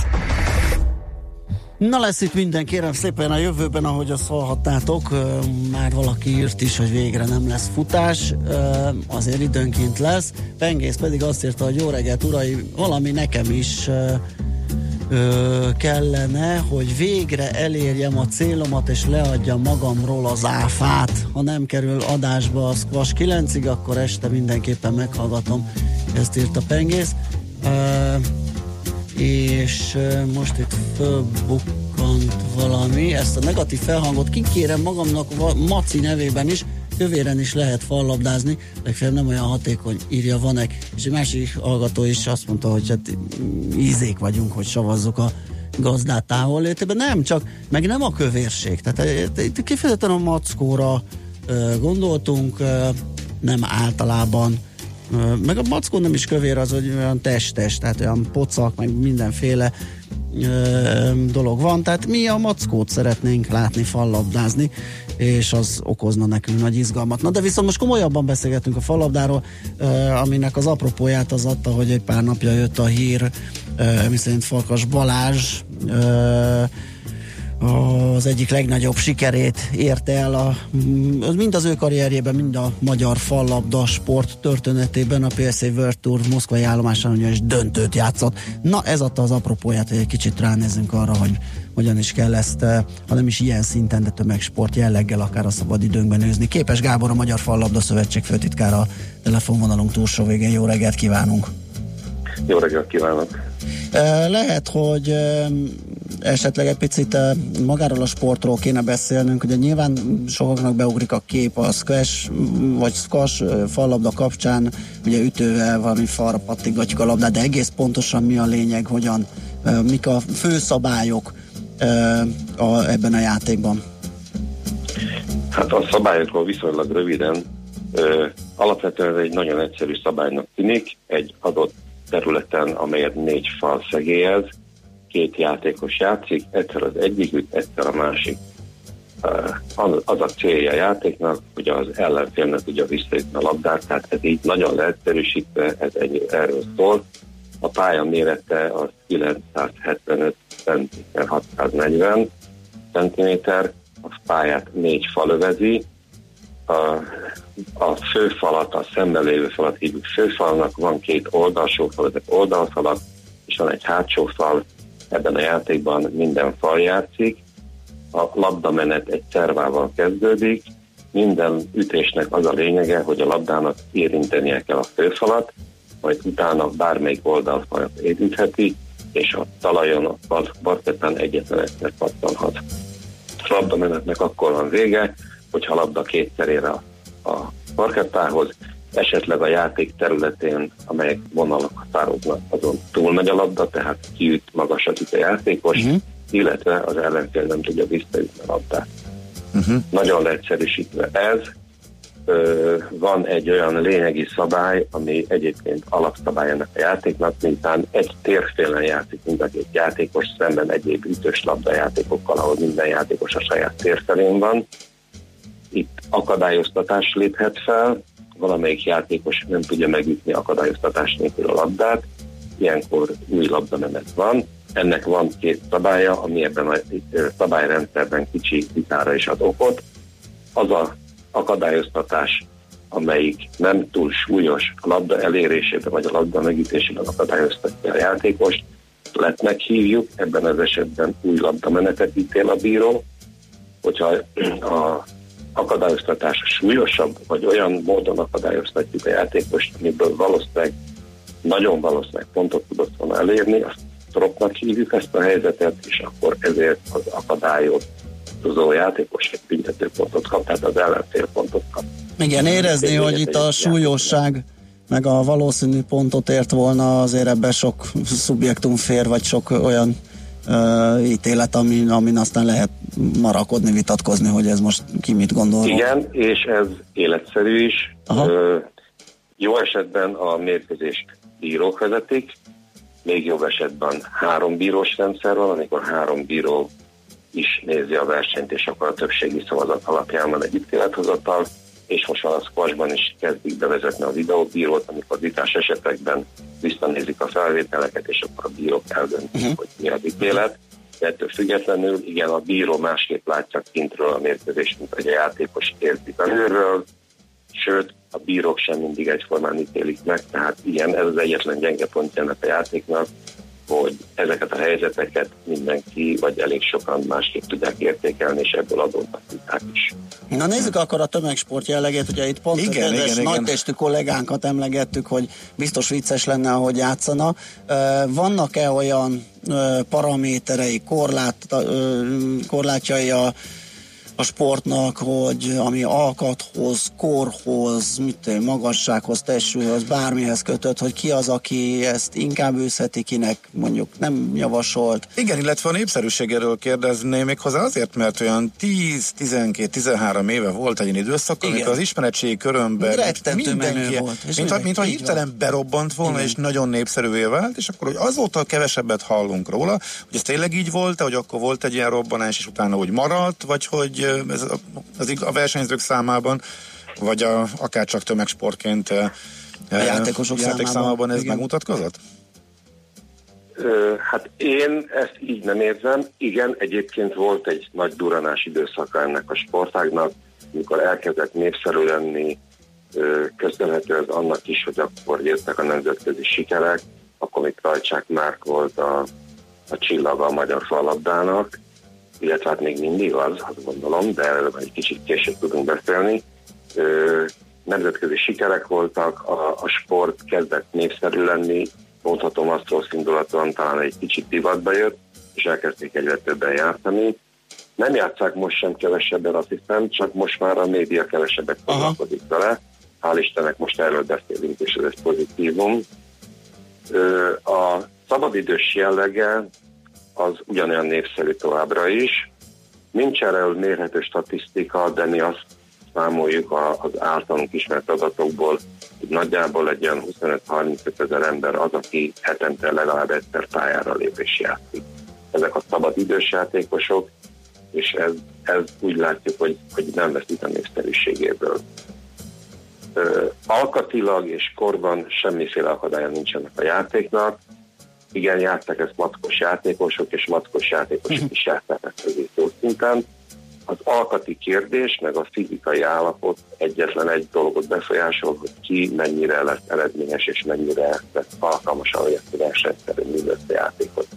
Na lesz itt minden, kérem szépen a jövőben, ahogy azt hallhattátok, már valaki írt is, hogy végre nem lesz futás, azért időnként lesz. Pengész pedig azt írta, hogy jó reggelt, urai, valami nekem is ö, kellene, hogy végre elérjem a célomat, és leadjam magamról az áfát. Ha nem kerül adásba a Squash 9-ig, akkor este mindenképpen meghallgatom. Ezt írt a pengész. Ö, és most itt fölbukkant valami, ezt a negatív felhangot kikérem magamnak Maci nevében is, kövéren is lehet fallabdázni, legfeljebb nem olyan hatékony, írja Vanek. És egy másik hallgató is azt mondta, hogy hát ízék vagyunk, hogy savazzuk a gazdát távol létében. Nem, csak meg nem a kövérség. Tehát itt kifejezetten a mackóra gondoltunk, nem általában meg a mackó nem is kövér, az hogy olyan testes, tehát olyan pocak, meg mindenféle dolog van, tehát mi a mackót szeretnénk látni fallabdázni, és az okozna nekünk nagy izgalmat. Na de viszont most komolyabban beszélgetünk a fallabdáról, ö, aminek az apropóját az adta, hogy egy pár napja jött a hír, miszerint Farkas Balázs az egyik legnagyobb sikerét érte el a, mind az ő karrierjében, mind a magyar fallabda sport történetében a PSA World Tour moszkvai állomásán is döntőt játszott. Na ez adta az apropóját, hogy egy kicsit ránézzünk arra, hogy hogyan is kell ezt, eh, ha nem is ilyen szinten, de tömegsport jelleggel akár a szabad időnkben nőzni. Képes Gábor, a Magyar Fallabda Szövetség főtitkára a telefonvonalunk túlsó végén. Jó reggelt kívánunk! Jó reggelt kívánok! Eh, lehet, hogy eh, esetleg egy picit magáról a sportról kéne beszélnünk, ugye nyilván sokaknak beugrik a kép a squash vagy squash fallabda kapcsán, ugye ütővel valami falra pattigatjuk a labdát, de egész pontosan mi a lényeg, hogyan, mik a fő szabályok a, ebben a játékban? Hát a szabályokról viszonylag röviden. Ö, alapvetően egy nagyon egyszerű szabálynak tűnik, egy adott területen, amelyet négy fal szegélyez, két játékos játszik, egyszer az egyik üt, egyszer a másik. Az a célja a játéknak, hogy az ellenfél ne tudja visszajutni a labdát, tehát ez így nagyon leegyszerűsítve, ez egy, erről szól. A pálya mérete az 975 cm 640 cm, a pályát négy fal övezi, a, a főfalat, a szemben lévő falat hívjuk főfalnak, van két oldalsó fal, ezek oldalfalak, és van egy hátsó fal, Ebben a játékban minden fal játszik, a labdamenet egy szervával kezdődik, minden ütésnek az a lényege, hogy a labdának érintenie kell a főfalat, majd utána bármelyik oldalfalat érintheti, és a talajon, a parketten egyetlen egyszer pattanhat. A labdamenetnek akkor van vége, hogyha a labda kétszerére a, a parkettához, esetleg a játék területén, amelyek vonalak határoznak, azon túlmegy a labda, tehát kiüt magasat üt a játékos, uh-huh. illetve az ellenfél nem tudja visszaütni a labdát. Uh-huh. Nagyon leegyszerűsítve ez, van egy olyan lényegi szabály, ami egyébként alapszabály ennek a játéknak, mintán egy térfélen játszik mind a játékos szemben egyéb ütős labda játékokkal, ahol minden játékos a saját térfelén van. Itt akadályoztatás léphet fel, valamelyik játékos nem tudja megütni akadályoztatás nélkül a labdát, ilyenkor új labdamenet van. Ennek van két szabálya, ami ebben a szabályrendszerben kicsi vitára is ad okot. Az a akadályoztatás, amelyik nem túl súlyos a labda elérésében vagy a labda megütésében akadályoztatja a játékost, lettnek hívjuk, ebben az esetben új labdamenetet ítél a bíró, hogyha a akadályoztatás súlyosabb, vagy olyan módon akadályoztatjuk a játékost, amiből valószínűleg, nagyon valószínűleg pontot tudott volna elérni, azt tropnak hívjuk ezt a helyzetet, és akkor ezért az akadályozó játékos egy büntető pontot kap, tehát az ellenfél pontot kap. Igen, érezni, hogy itt a súlyosság meg a valószínű pontot ért volna, azért ebbe sok szubjektum fér, vagy sok olyan uh, ítélet, amin, amin aztán lehet marakodni, vitatkozni, hogy ez most ki mit gondol. Igen, és ez életszerű is. Aha. Ö, jó esetben a mérkőzést bírók vezetik, még jobb esetben három bírós rendszer van, amikor három bíró is nézi a versenyt, és akkor a többségi szavazat alapján van egy ítélethozatal, és most a squashban is kezdik bevezetni a videóbírót, amikor vitás esetekben visszanézik a felvételeket, és akkor a bírók eldöntik, uh-huh. hogy mi az ítélet. De ettől függetlenül, igen, a bíró másképp látja kintről a mérkőzést, mint hogy a játékos érti belülről, sőt, a bírók sem mindig egyformán ítélik meg, tehát igen, ez az egyetlen gyenge pontja ennek a játéknak, hogy ezeket a helyzeteket mindenki, vagy elég sokan másképp tudják értékelni, és ebből adódnak viták is. Na nézzük akkor a tömegsport jellegét, ugye itt pont igen, igen, igen. nagytestű kollégánkat emlegettük, hogy biztos vicces lenne, ahogy játszana. Vannak-e olyan paraméterei, korlát, korlátjai a a sportnak, hogy ami alkathoz, korhoz, mit magassághoz, testőhöz, bármihez kötött, hogy ki az, aki ezt inkább őszheti, kinek mondjuk nem javasolt. Igen, illetve a népszerűségéről kérdezném még hozzá azért, mert olyan 10-12-13 éve volt egy időszak, Igen. amikor az ismeretségi körömben mindenki, volt, és mint, mint ha hirtelen berobbant volna, Igen. és nagyon népszerűvé vált, és akkor hogy azóta kevesebbet hallunk róla, hogy ez tényleg így volt, hogy akkor volt egy ilyen robbanás, és utána úgy maradt, vagy hogy ez a, az a versenyzők számában, vagy a, akár csak tömegsportként a játékosok játék számában, számában ez igen. megmutatkozott? Hát én ezt így nem érzem. Igen, egyébként volt egy nagy duranás időszaka ennek a sportágnak, amikor elkezdett népszerű lenni, köszönhető ez annak is, hogy akkor jöttek a nemzetközi sikerek, akkor még Rajcsák Márk volt a, a csillaga a magyar falabdának, illetve hát még mindig az, azt gondolom, de erről egy kicsit később tudunk beszélni. Ö, nemzetközi sikerek voltak, a, a sport kezdett népszerű lenni, mondhatom azt rossz indulaton, talán egy kicsit divatba jött, és elkezdték egyre többen játszani. Nem játszák most sem kevesebben, azt hiszem, csak most már a média kevesebbet foglalkozik vele. Hál' Istennek most erről beszélünk, és ez egy pozitívum. Ö, a szabadidős jellege az ugyanolyan népszerű továbbra is. Nincs erről mérhető statisztika, de mi azt számoljuk az általunk ismert adatokból, hogy nagyjából egy olyan 25-35 ezer ember az, aki hetente legalább egyszer pályára lépés játszik. Ezek a szabad idős játékosok, és ez, ez úgy látjuk, hogy, hogy nem veszít a népszerűségéből. alkatilag és korban semmiféle akadálya nincsenek a játéknak, igen, játszák ezt matkos játékosok, és matkos játékosok is játszák ezt az szinten. Az alkati kérdés, meg a fizikai állapot egyetlen egy dolgot befolyásol, hogy ki mennyire lesz eredményes, és mennyire lesz alkalmas a versenyszerű mindössze játékot.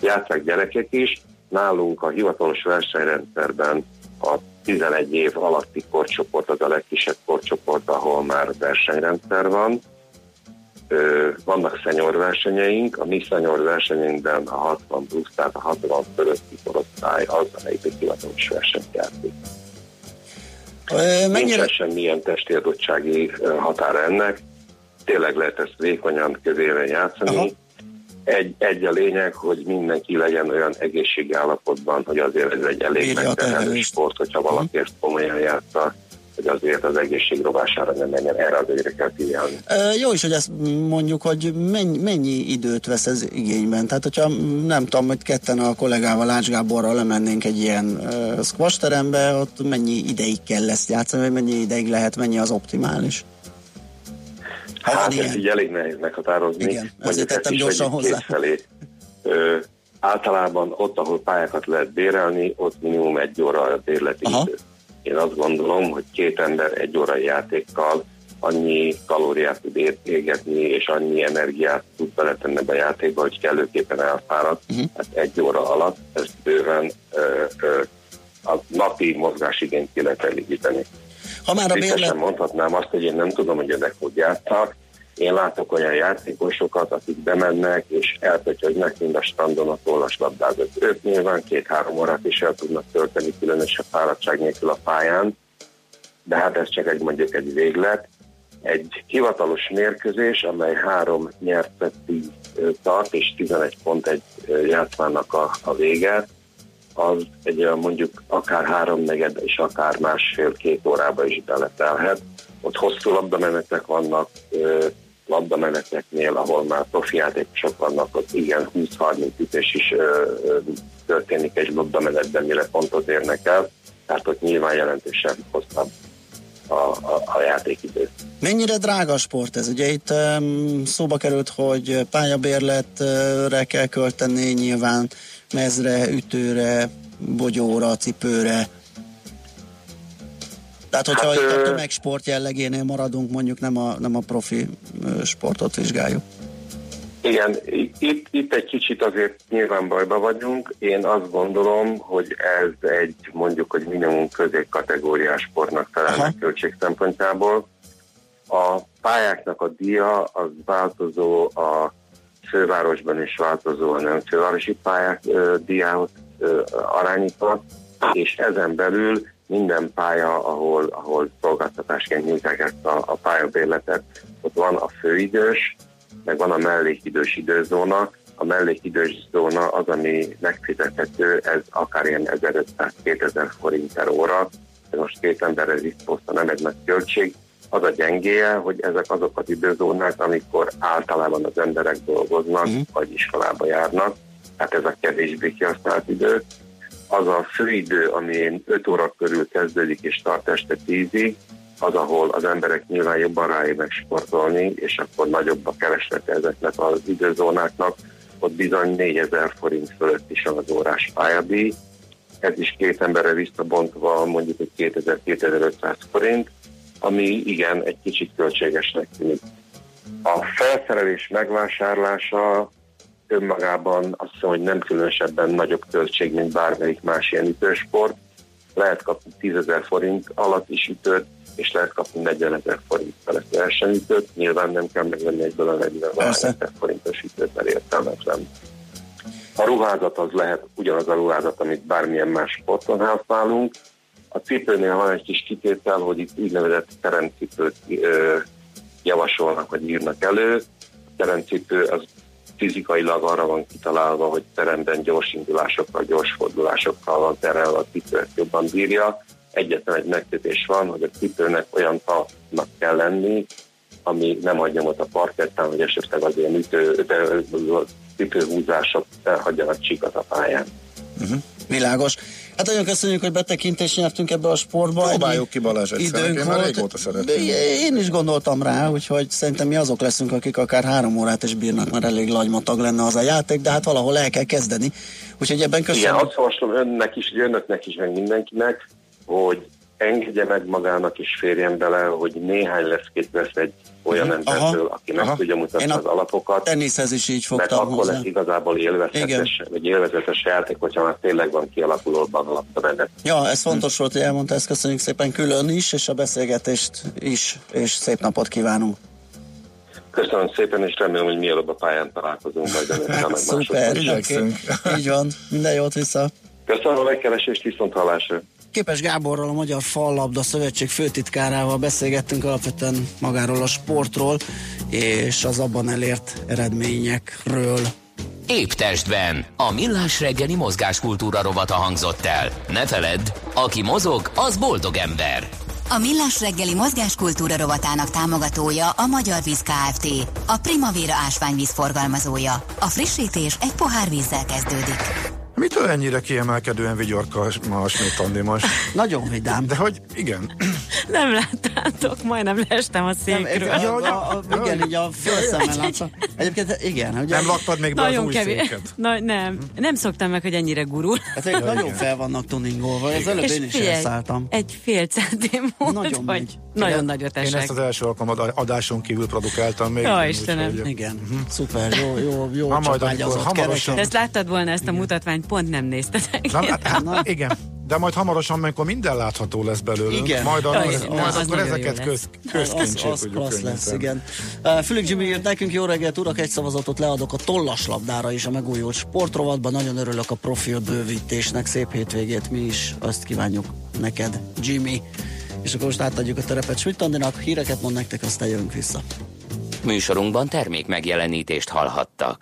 Játszák gyerekek is, nálunk a hivatalos versenyrendszerben a 11 év alatti korcsoport az a legkisebb korcsoport, ahol már versenyrendszer van, vannak szenyor versenyeink, a mi szenyor versenyeinkben a 60 plusz, tehát a 60 fölötti korosztály az, amelyik egy hivatalos versenyt játszik. Mennyire... Nincs semmilyen testi adottsági határa ennek, tényleg lehet ezt vékonyan, közéven játszani. Aha. Egy, egy a lényeg, hogy mindenki legyen olyan egészségi állapotban, hogy azért ez egy elég megterhelő sport, hogyha valaki ezt komolyan játsza hogy azért az egészség rovására nem menjen, erre az egyre kell figyelni. E, jó is, hogy ezt mondjuk, hogy mennyi, mennyi időt vesz ez igényben. Tehát, hogyha nem tudom, hogy ketten a kollégával Ács Gáborral lemennénk egy ilyen uh, squash terembe, ott mennyi ideig kell ezt játszani, vagy mennyi ideig lehet, mennyi az optimális? Hát, hát ez így elég nehéz meghatározni. Igen, azért tettem gyorsan hozzá. Ö, általában ott, ahol pályákat lehet bérelni, ott minimum egy óra a bérleti Aha. idő. Én azt gondolom, hogy két ember egy órai játékkal annyi kalóriát tud égetni, és annyi energiát tud beletenni be a játékba, hogy kellőképpen elfárad. Uh-huh. Hát egy óra alatt ez bőven ö, ö, a napi mozgásigényt ki lehet elégíteni. Ha már a bérlet... mondhatnám azt, hogy én nem tudom, hogy ezek hogy játszak, én látok olyan játékosokat, akik bemennek, és elpötyögnek mind a strandon a tollas labdázat. Ők nyilván két-három órát is el tudnak tölteni különösebb fáradtság nélkül a pályán, de hát ez csak egy mondjuk egy véglet. Egy hivatalos mérkőzés, amely három nyertet tart, és 11 pont egy játszmának a, a vége, az egy olyan mondjuk akár háromnegyed és akár másfél-két órába is beletelhet. Ott hosszú labdamenetek vannak, labdameneteknél, ahol már profi játékosok vannak, ott igen 20-30 ütés is történik egy labdamenetben, mire pontot érnek el, tehát ott nyilván jelentősen hosszabb a, a, a játékidő. Mennyire drága sport ez? Ugye itt um, szóba került, hogy pályabérletre kell költeni, nyilván mezre, ütőre, bogyóra, cipőre. Tehát, hogyha hát, itt a tömegsport jellegénél maradunk, mondjuk nem a, nem a profi sportot vizsgáljuk. Igen, itt, itt egy kicsit azért nyilván bajba vagyunk. Én azt gondolom, hogy ez egy mondjuk, hogy minimum középkategóriás sportnak felel költség szempontjából. A pályáknak a díja az változó a fővárosban is változó a nem fővárosi pályák ö, diához ö, arányítva, és ezen belül minden pálya, ahol, ahol szolgáltatásként nyújtják ezt a, a pályabérletet, ott van a főidős, meg van a mellékidős időzóna. A mellékidős zóna az, ami megfizethető, ez akár ilyen 1500-2000 forint per óra, ez most két emberre visszposzta, nem egy nagy költség. Az a gyengéje, hogy ezek azok az időzónák, amikor általában az emberek dolgoznak, uh-huh. vagy iskolába járnak, tehát ez a kevésbé kihasznált idő. Az a főidő, ami 5 óra körül kezdődik és tart este 10-ig, az, ahol az emberek nyilván jobban ráérnek sportolni, és akkor nagyobb a kereslete ezeknek az időzónáknak, ott bizony 4000 forint fölött is az órás pályadíj. Ez is két emberre visszabontva mondjuk egy 2000-2500 forint, ami igen, egy kicsit költségesnek tűnik. A felszerelés megvásárlása önmagában azt hiszem, hogy nem különösebben nagyobb költség, mint bármelyik más ilyen ütősport. Lehet kapni 10 ezer forint alatt is ütőt, és lehet kapni 40 ezer forint felett versenyítőt. Nyilván nem kell megvenni egyből a 40 ezer forintos ütőt, mert értelmetlen. A ruházat az lehet ugyanaz a ruházat, amit bármilyen más sporton használunk. A cipőnél van egy kis kitétel, hogy itt úgynevezett teremcipőt ö, javasolnak, vagy írnak elő. A teremcipő az fizikailag arra van kitalálva, hogy teremben gyors indulásokkal, gyors fordulásokkal van terelve a cipőt jobban bírja egyetlen egy megkötés van, hogy a cipőnek olyan talpnak kell lenni, ami nem adja nyomot a parkettán, vagy esetleg az ilyen ütő, cipőhúzások elhagyjanak csíkat a pályán. Uh-huh. Világos. Hát nagyon köszönjük, hogy betekintést nyertünk ebbe a sportba. Próbáljuk ki Balázs egyszer, én már régóta szeretném. Én is gondoltam rá, úgyhogy szerintem mi azok leszünk, akik akár három órát is bírnak, mert elég lagymatag lenne az a játék, de hát valahol el kell kezdeni. Úgyhogy ebben köszönöm. Igen, azt javaslom önnek is, önöknek is, meg mindenkinek, hogy engedje meg magának is férjen bele, hogy néhány leszkét vesz egy olyan uh-huh. embertől, aki meg tudja mutatni az alapokat. Teniszhez is így fogtam Mert akkor lesz igazából élvezetes, vagy élvezetes játék, hogyha már tényleg van kialakulóban a labda Ja, ez fontos volt, hogy elmondta, ezt köszönjük szépen külön is, és a beszélgetést is, és szép napot kívánunk. Köszönöm szépen, és remélem, hogy mielőbb a pályán találkozunk majd önökkel. Szuper, okay. így van, minden jót vissza. Köszönöm a megkeresést, viszont hallásra. Képes Gáborral, a Magyar Fallabda Szövetség főtitkárával beszélgettünk alapvetően magáról a sportról és az abban elért eredményekről. Épp testben. A millás reggeli mozgáskultúra rovata hangzott el. Ne feledd, aki mozog, az boldog ember. A Millás reggeli mozgáskultúra rovatának támogatója a Magyar Víz Kft. A Primavera ásványvíz forgalmazója. A frissítés egy pohár vízzel kezdődik. Mitől ennyire kiemelkedően vigyorka a Schmidt Andi most? Nagyon vidám. De hogy igen. Nem láttátok, majdnem leestem a székről. Nem, ja, a, a, a, igen, így a félszemmel látszom. Egyébként igen. Ugye, nem laktad még be nagyon az új kevés. széket? Na, nem, nem szoktam meg, hogy ennyire gurul. Hát ja, nagyon igen. fel vannak tuningolva, ez előbb én is figyelj, elszálltam. Egy fél centim volt, nagyon vagy megy. nagyon nagyot esek. Én ezt az első alkalmat adáson kívül produkáltam még. Ja, Istenem. Úgy, igen, uh-huh. szuper, jó, jó, jó. Ha majd amikor hamarosan... Ezt láttad volna ezt a mutatványt, pont nem néztetek. Nem, hát, hát, igen, de majd hamarosan, amikor minden látható lesz belőlünk, igen. majd, a, az, majd az akkor ezeket köz, közkincsét az, az klassz lesz, igen. Uh, Fülig Jimmy írt nekünk, jó reggelt, urak, egy szavazatot leadok a tollaslabdára is a megújult sportrovatban. Nagyon örülök a profil bővítésnek, szép hétvégét mi is, azt kívánjuk neked, Jimmy. és akkor most átadjuk a terepet Schmidt híreket mond nektek, aztán jövünk vissza. Műsorunkban termék megjelenítést hallhattak.